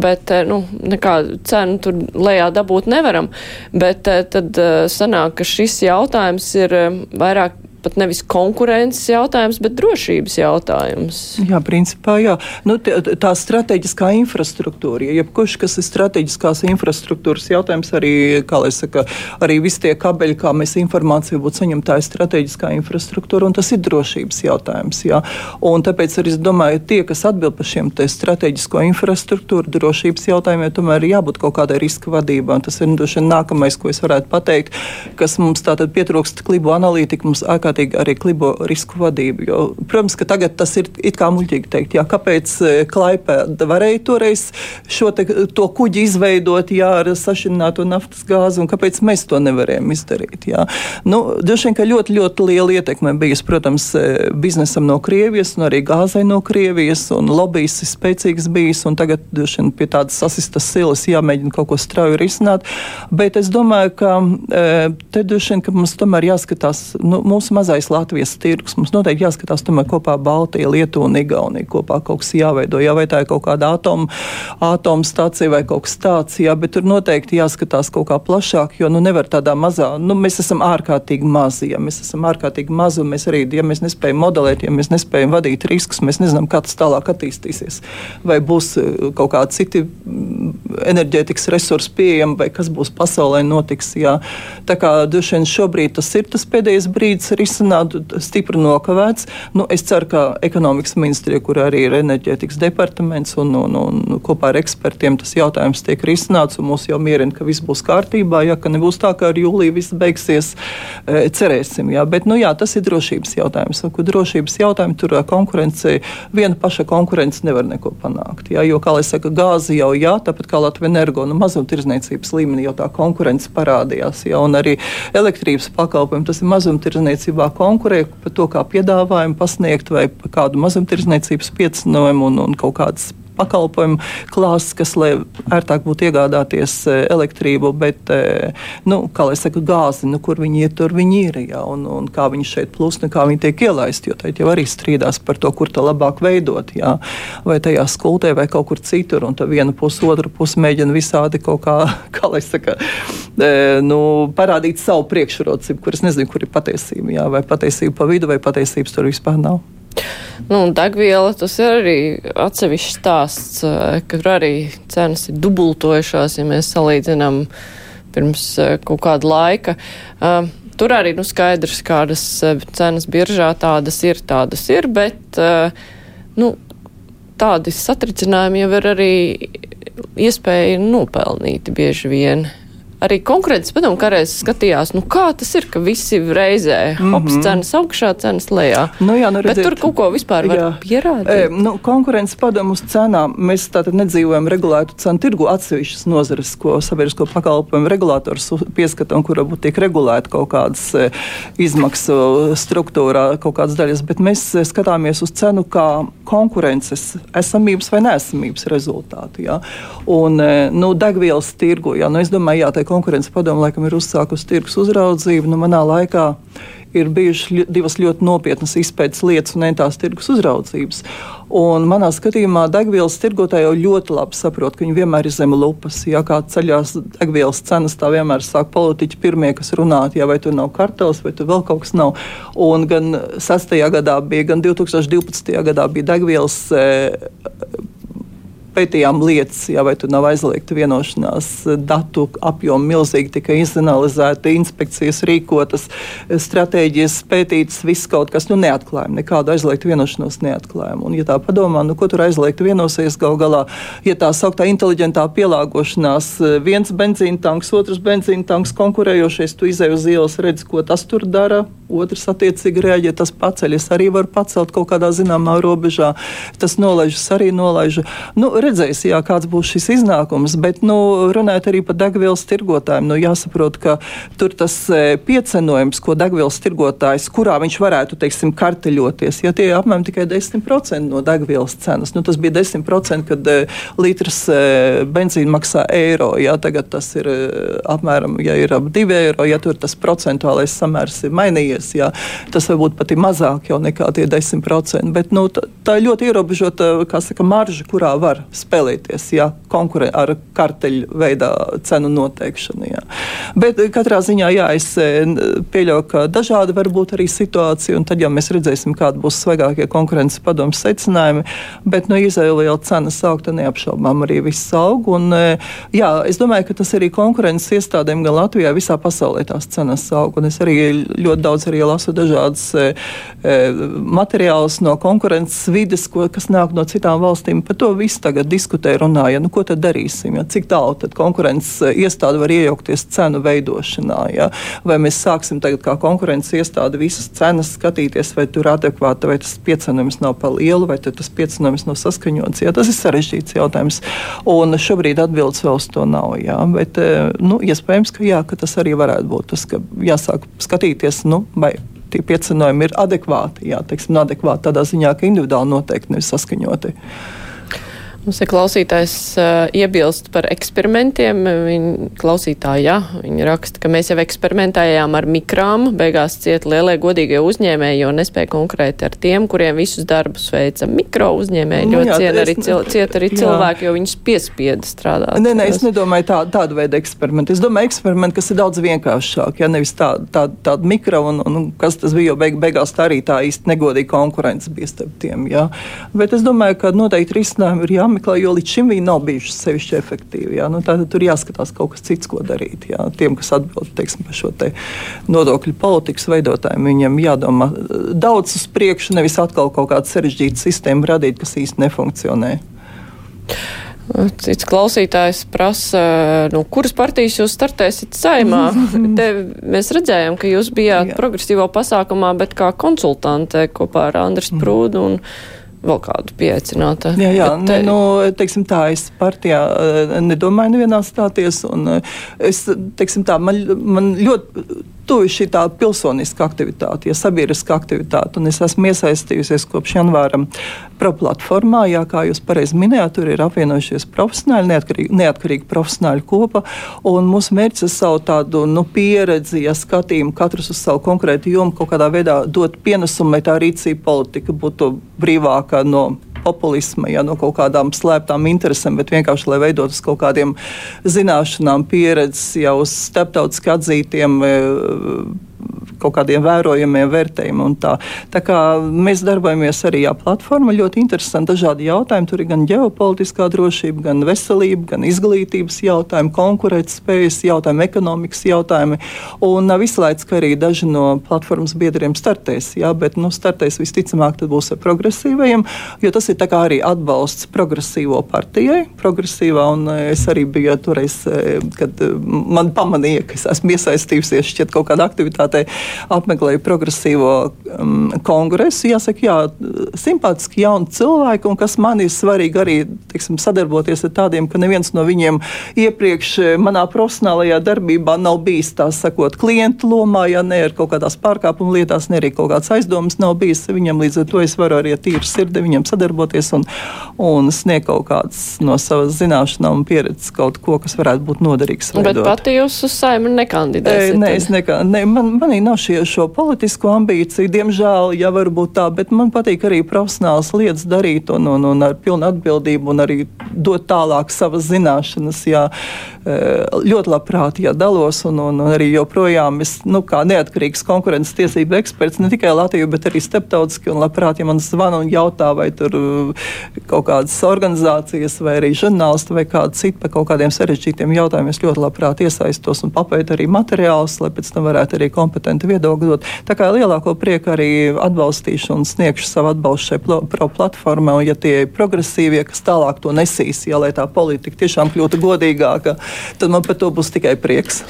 bet, nu, nekādu cenu tur lejā dabūt nevaram, bet tad sanāk, ka šis jautājums ir vairāk pat nevis konkurences jautājums, bet drošības jautājums.
Jā, principā jā. Nu, tā strateģiskā infrastruktūra, jebkurš, kas ir strateģiskās infrastruktūras jautājums, arī, kā lai saka, arī visi tie kabeļi, kā mēs informāciju būtu saņemt, tā ir strateģiskā infrastruktūra, un tas ir drošības jautājums. Jā. Un tāpēc arī es domāju, tie, kas atbild par šiem strateģisko infrastruktūru, drošības jautājumiem, tomēr ir jābūt kaut kādai riska vadībai. Tas ir nu, nākamais, ko es varētu pateikt, kas mums tātad pietrūkst klibu analītika, mums ārkārtīgi ārkārtīgi arī klibo risku vadību. Jo, protams, ka tagad tas ir it kā muļķīgi teikt, jā, kāpēc e, Klaipēda varēja toreiz šo te, to kuģi izveidot jā, ar sašķināto naftas gāzi, un kāpēc mēs to nevarējām izdarīt. Jā. Nu, Droši vien, ka ļoti, ļoti liela ietekme bijusi, protams, e, biznesam no Krievijas, un arī gāzai no Krievijas, un lobbyis ir spēcīgs bijis, un tagad droši vien pie tādas sasistas silas jāmēģina kaut ko strauji risināt. Bet es domāju, ka e, te droši vien, ka mums tomēr jāskatās nu, mūsu mazā mazais Latvijas tirgus. Mums noteikti jāskatās tomēr kopā Baltija, Lietuva un Igaunija. Kopā kaut kas jāveido, jā, vai tā ir kaut kāda atomu atom stācija vai kaut kas tāds, jā, bet tur noteikti jāskatās kaut kā plašāk, jo nu nevar tādā mazā, nu mēs esam ārkārtīgi mazi, ja mēs esam ārkārtīgi mazi un mēs arī, ja mēs nespējam modelēt, ja mēs nespējam vadīt riskus, mēs nezinām, kā tas tālāk attīstīsies. Vai būs eh, kaut kādi citi mm, enerģētikas resursi pieejami, vai kas būs pasaulē notiks, jā. Tā kā droši vien šobrīd tas ir tas pēdējais brīdis risinājumu risināt, stipri nokavēts. Nu, es ceru, ka ekonomikas ministrija, kur arī ir enerģētikas departaments un, un, un kopā ar ekspertiem tas jautājums tiek risināts, un mūs jau mierina, ka viss būs kārtībā, ja ka nebūs tā, ka ar jūliju viss beigsies, e, cerēsim. Jā. Bet, nu, jā, tas ir drošības jautājums. Un, drošības jautājumi tur konkurence, viena paša konkurence nevar neko panākt. Jā, jo, kā lai saka, gāzi jau jā, tāpat kā Latvija energo, nu, mazumtirdzniecības līmenī jau tā konkurence parādījās. Jā, un arī elektrības pakalpojumi, tas ir mazumtirdzniecībā konkurē par to, kā piedāvājumu pasniegt vai kādu mazumtirdzniecības piecinojumu un, un kaut kādas pakalpojumu klāsts, kas lai ērtāk būtu iegādāties e, elektrību, bet, e, nu, kā lai saka, gāzi, nu, kur viņi ir, tur viņi ir, jā, un, un kā viņi šeit plūst, un kā viņi tiek ielaisti, jo tad jau arī strīdās par to, kur to labāk veidot, jā, vai tajā skultē, vai kaut kur citur, un tā viena puse, otra puse mēģina visādi kaut kā, kā lai saka, e, nu, parādīt savu priekšrocību, kuras nezinu, kur ir patiesība, jā, vai patiesība pa vidu, vai patiesības tur vispār nav.
Nu, degviela tas ir arī atsevišķs stāsts, eh, ka tur arī cenas ir dubultojušās, ja mēs salīdzinām pirms eh, kaut kāda laika. Uh, tur arī nu, skaidrs, kādas cenas biržā tādas ir, tādas ir, bet nu, tādi satricinājumi jau ir arī iespēja nopelnīt bieži vien arī konkurences padomu kādreiz skatījās, nu kā tas ir, ka visi reizē hops mm -hmm. cenas augšā, cenas lejā.
Nu, jā, nu, redziet,
Bet tur kaut ko vispār var jā. pierādīt. E,
nu, konkurences padomu uz cenām mēs tātad nedzīvojam regulētu cenu tirgu atsevišķas nozares, ko sabiedrisko pakalpojumu regulators pieskata un kura būtu tiek regulēta kaut kādas e, izmaksu struktūrā, kaut kādas daļas, bet mēs skatāmies uz cenu kā konkurences esamības vai nesamības rezultātu. Jā. Un, e, nu, degvielas tirgu, jā, nu, es domāju, jā, tā konkurences padoma laikam ir uzsākusi tirgus uzraudzību. Nu, manā laikā ir bijušas divas ļoti nopietnas izpētes lietas un entās tirgus uzraudzības. Un manā skatījumā degvielas tirgotāji jau ļoti labi saprot, ka viņi vienmēr ir zem lupas. Ja kā ceļās degvielas cenas, tā vienmēr sāk politiķi pirmie, kas runā, ja vai tur nav kartels, vai tur vēl kaut kas nav. Un gan 6. gadā bija, gan 2012. gadā bija degvielas. E, pētījām lietas, jā, vai tur nav aizliegta vienošanās, datu apjomu milzīgi tika izanalizēta, inspekcijas rīkotas, stratēģijas pētītas, viss kaut kas nu, neatklājām, nekādu aizliegtu vienošanos neatklājām. Un, ja tā padomā, nu, ko tur aizliegtu vienosies gal galā, ja tā sauktā inteliģentā pielāgošanās, viens benzīna tanks, otrs benzīna tanks konkurējošies, tu izēj uz ielas, redz, ko tas tur dara, otrs attiecīgi reaģē, tas paceļ, es arī varu pacelt kaut kādā zināmā robežā, tas nolaižas arī nolaižu. Nu, redzēs, jā, kāds būs šis iznākums, bet nu, runājot arī par degvielas tirgotājiem, nu, jāsaprot, ka tur tas e, piecenojums, ko degvielas tirgotājs, kurā viņš varētu, teiksim, karteļoties, ja tie ir apmēram tikai 10% no degvielas cenas. Nu, tas bija 10%, kad e, litrs e, benzīna maksā eiro, jā, tagad tas ir apmēram, ja ir ap 2 eiro, ja tur tas procentuālais samērs ir mainījies, jā, tas varbūt pat ir mazāk jau nekā tie 10%, bet nu, tā, tā ļoti ierobežota, kā saka, marža, kurā var spēlēties jā, ar karteļu veidā cenu noteikšanu. Jā. Bet katrā ziņā jā, es e, pieļauju, ka dažādi var būt arī situācija, un tad jau mēs redzēsim, kādi būs svaigākie konkurences padomus secinājumi. Bet no nu, izēvielu cenas augta neapšaubām arī viss aug. Un, e, jā, es domāju, ka tas arī konkurences iestādēm gan Latvijā, visā pasaulē tās cenas aug. Un es arī ļoti daudz arī lasu dažādas e, materiālus no konkurences vides, ko, kas nāk no citām valstīm. Par to visu tagad tagad diskutē, runāja, nu, ko tad darīsim, ja? cik tālu tad konkurences eh, iestāde var iejaukties cenu veidošanā. Ja? Vai mēs sāksim tagad kā konkurences iestāde visas cenas skatīties, vai tur adekvāti, vai tas piecenojums nav pa lielu, vai tas piecenojums nav saskaņots. Ja? Tas ir sarežģīts jautājums. Un šobrīd atbildes vēl uz to nav. Ja? Bet, eh, nu, iespējams, ka, jā, ka tas arī varētu būt tas, ka jāsāk skatīties, nu, vai tie piecenojumi ir adekvāti. Jā, teiksim, adekvāti tādā ziņā, ka individuāli noteikti nevis saskaņoti.
Mums ir klausītājs uh, iebilst par eksperimentiem. Viņa klausītāja, ja, viņa raksta, ka mēs jau eksperimentējām ar mikrām, beigās ciet lielie godīgie uzņēmēji, jo nespēja konkurēt ar tiem, kuriem visus darbus veica mikro uzņēmēji. Nu, ļoti ciet arī, cil, ciet arī cilvēki, jo viņus piespieda strādāt.
Nē, nē, es nedomāju tā, tādu veidu eksperimentu. Es domāju eksperimentu, kas ir daudz vienkāršāk, ja nevis tāda tā, tā mikro un, un kas tas bija, jo beig, beigās tā arī tā īsti negodīga konkurence bija starp tiem. Ja. Bet es domāju, ka noteikti risinājumi ir jāmeklē jāmeklē, jo līdz šim viņi nav bijuši sevišķi efektīvi. Jā. Nu, Tātad tur jāskatās kaut kas cits, ko darīt. Jā. Tiem, kas atbild teiksim, par šo te nodokļu politikas veidotājiem, viņiem jādomā daudz uz priekšu, nevis atkal kaut kādu sarežģītu sistēmu radīt, kas īsti nefunkcionē.
Cits klausītājs prasa, nu, kuras partijas jūs startēsiet saimā. Te mēs redzējām, ka jūs bijāt Jā. progresīvo pasākumā, bet kā konsultante kopā ar Andris mhm. Prūdu un vēl kādu pieaicinātu.
Jā, jā te... nu, teiksim tā, es partijā eh, nedomāju nevienā stāties, un eh, es, teiksim tā, man, man ļoti tuvu šī tā pilsoniska aktivitāte, ja sabiedriska aktivitāte. Un es esmu iesaistījusies kopš janvāra pro-platformā, jā, kā jūs pareizi minējāt, tur ir apvienojušies profesionāļi, neatkarīgi, neatkarīgi profesionāļu kopa. Un mūsu mērķis ir savu tādu nu, pieredzi, ja skatījumu katrs uz savu konkrētu jomu, kaut kādā veidā dot pienesumu, lai tā rīcība politika būtu brīvāka no populisma, ja, no kaut kādām slēptām interesēm, bet vienkārši lai veidotu uz kaut kādiem zināšanām, pieredzes jau starptautiski atzītiem kaut kādiem vērojumiem vērtējumiem. Tā. tā kā mēs darbojamies arī jā, platforma, ļoti interesanti dažādi jautājumi. Tur ir gan ģeopolitiskā drošība, gan veselība, gan izglītības jautājumi, konkurētspējas jautājumi, ekonomikas jautājumi. Un vislaicis arī daži no platformas biedriem startēs, jā, bet nu, startēs visticamāk būs ar progresīvajiem, jo tas ir arī atbalsts progresīvo partijai, progresīvā, un es arī biju toreiz, kad man pamanīja, ka es esmu iesaistījusies šķiet kaut kādā aktivitātē apmeklēju progresīvo um, kongresu. Jāsaka, jā, simpātiski jauni cilvēki, un kas man ir svarīgi arī tiksim, sadarboties ar tādiem, ka neviens no viņiem iepriekš eh, manā profesionālajā darbībā nav bijis tā sakot klientu lomā, ja ne ar kaut kādās pārkāpuma lietās, ne arī kaut kāds aizdomas nav bijis viņam. Līdz ar to es varu arī tīri sirdi viņam sadarboties un, un sniegt kaut kādas no savas zināšanām un pieredzes kaut ko, kas varētu būt noderīgs.
Bet pati jūs uz saimnu nekandidēsiet?
Nē, es nekā, ne, man, manī nav šie, šo politisko ambīciju, diemžēl, ja varbūt tā, bet man patīk arī profesionāls lietas darīt un, un, un ar pilnu atbildību un arī dot tālāk savas zināšanas. Jā, e, ļoti labprāt ja, dalos un, un, un arī joprojām es, nu, kā neatkarīgs konkurences tiesību eksperts ne tikai Latviju, bet arī starptautiski un labprāt, ja man zvana un jautā, vai tur e, kaut kādas organizācijas vai arī žurnālisti vai kāda cita par kaut kādiem sarežģītiem jautājumiem, es ļoti labprāt iesaistos un papētu arī materiālus, lai pēc tam varētu arī kompetenti viedokli dot. Tā kā lielāko prieku arī atbalstīšu un sniegšu savu atbalstu šai pro platformai, un ja tie ir progresīvie, kas tālāk to nesīs, ja lai tā politika tiešām kļūtu godīgāka, tad man par to būs tikai prieks.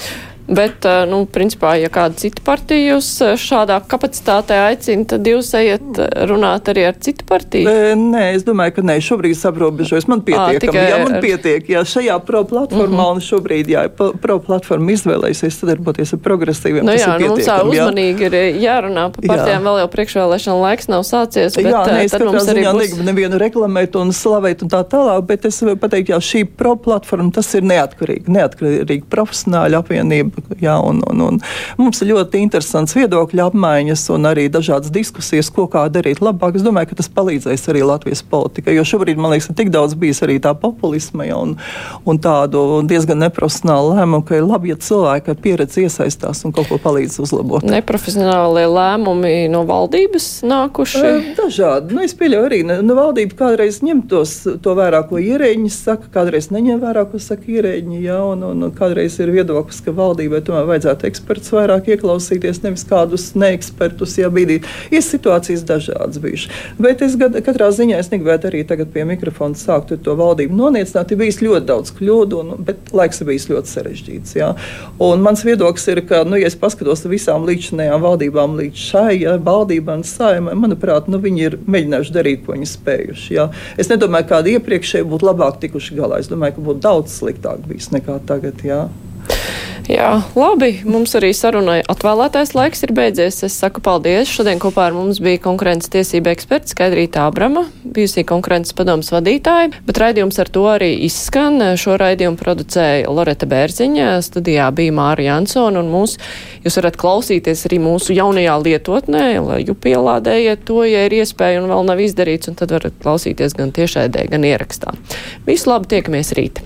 Bet, eh, nu, principā, ja kāda cita partija jūs eh, šādā kapacitātē aicina, tad jūs ejat eh, runāt arī ar citu partiju?
Nē, es domāju, ka nē, šobrīd es aprobežojos. Man pietiek, tikai... jā, man pietiek. Jā, šajā pro platformā mm -hmm. un šobrīd, jā, pro platforma izvēlējusies sadarboties ar progresīviem.
Nu, jā, nu, mums tā uzmanīgi jā. ir jārunā par partijām, jā. vēl jau priekšvēlēšana laiks nav sācies. Bet,
jā, nē, es
katrā
ziņā būs... negribu nevienu reklamēt un slavēt un tā tālāk, bet es pateiktu, jā, šī pro platforma, tas ir neatkarīgi, neatkarīgi profesionāļu apvienība Jā, un, un, un mums ir ļoti interesants viedokļu apmaiņas un arī dažādas diskusijas, ko kā darīt labāk. Es domāju, ka tas palīdzēs arī Latvijas politikai, jo šobrīd, man liekas, ir tik daudz bijis arī tā populisma ja, un, un tādu diezgan neprofesionālu lēmumu, ka ir labi, ja cilvēki ar pieredzi iesaistās un kaut ko palīdz uzlabot.
Neprofesionālie lēmumi no valdības nākuši?
Dažādi. Nu, es pieļauju arī, nu, valdība kādreiz ņem tos, to vērā, ko ierēģi saka, kādreiz neņem vērā, ko saka ierēģi, ja, un, un, un kādreiz ir viedoklis, ka valdībai tomēr vajadzētu ekspertus vairāk ieklausīties, nevis kādus neekspertus iebīdīt. Ir situācijas dažādas bijušas. Bet es gad, katrā ziņā es negribētu arī tagad pie mikrofona sākt to valdību noniecināt. Ir bijis ļoti daudz kļūdu, un, bet laiks ir bijis ļoti sarežģīts. Jā. Un mans viedoklis ir, ka, nu, ja es paskatos visām līdzinējām valdībām līdz šai ja, valdībām, saimai, manuprāt, nu, viņi ir mēģinājuši darīt, ko viņi spējuši. Jā. Es nedomāju, kādi iepriekšēji būtu labāk tikuši galā. Es domāju, ka būtu daudz sliktāk bijis nekā tagad. Jā.
Jā, labi. Mums arī sarunai atvēlētais laiks ir beidzies. Es saku paldies. Šodien kopā ar mums bija konkurences tiesība eksperts Skaidrīta Abrama, bijusī konkurences padomas vadītāja, bet raidījums ar to arī izskan. Šo raidījumu producēja Loreta Bērziņa, studijā bija Māra Jansona un mūs. Jūs varat klausīties arī mūsu jaunajā lietotnē, lai jūs pielādējiet to, ja ir iespēja un vēl nav izdarīts, un tad varat klausīties gan tiešēdē, gan ierakstā. Visu labi, tiekamies rīt!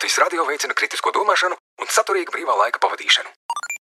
Latvijas radio veicina kritisko domāšanu un saturīgu brīvā laika pavadīšanu.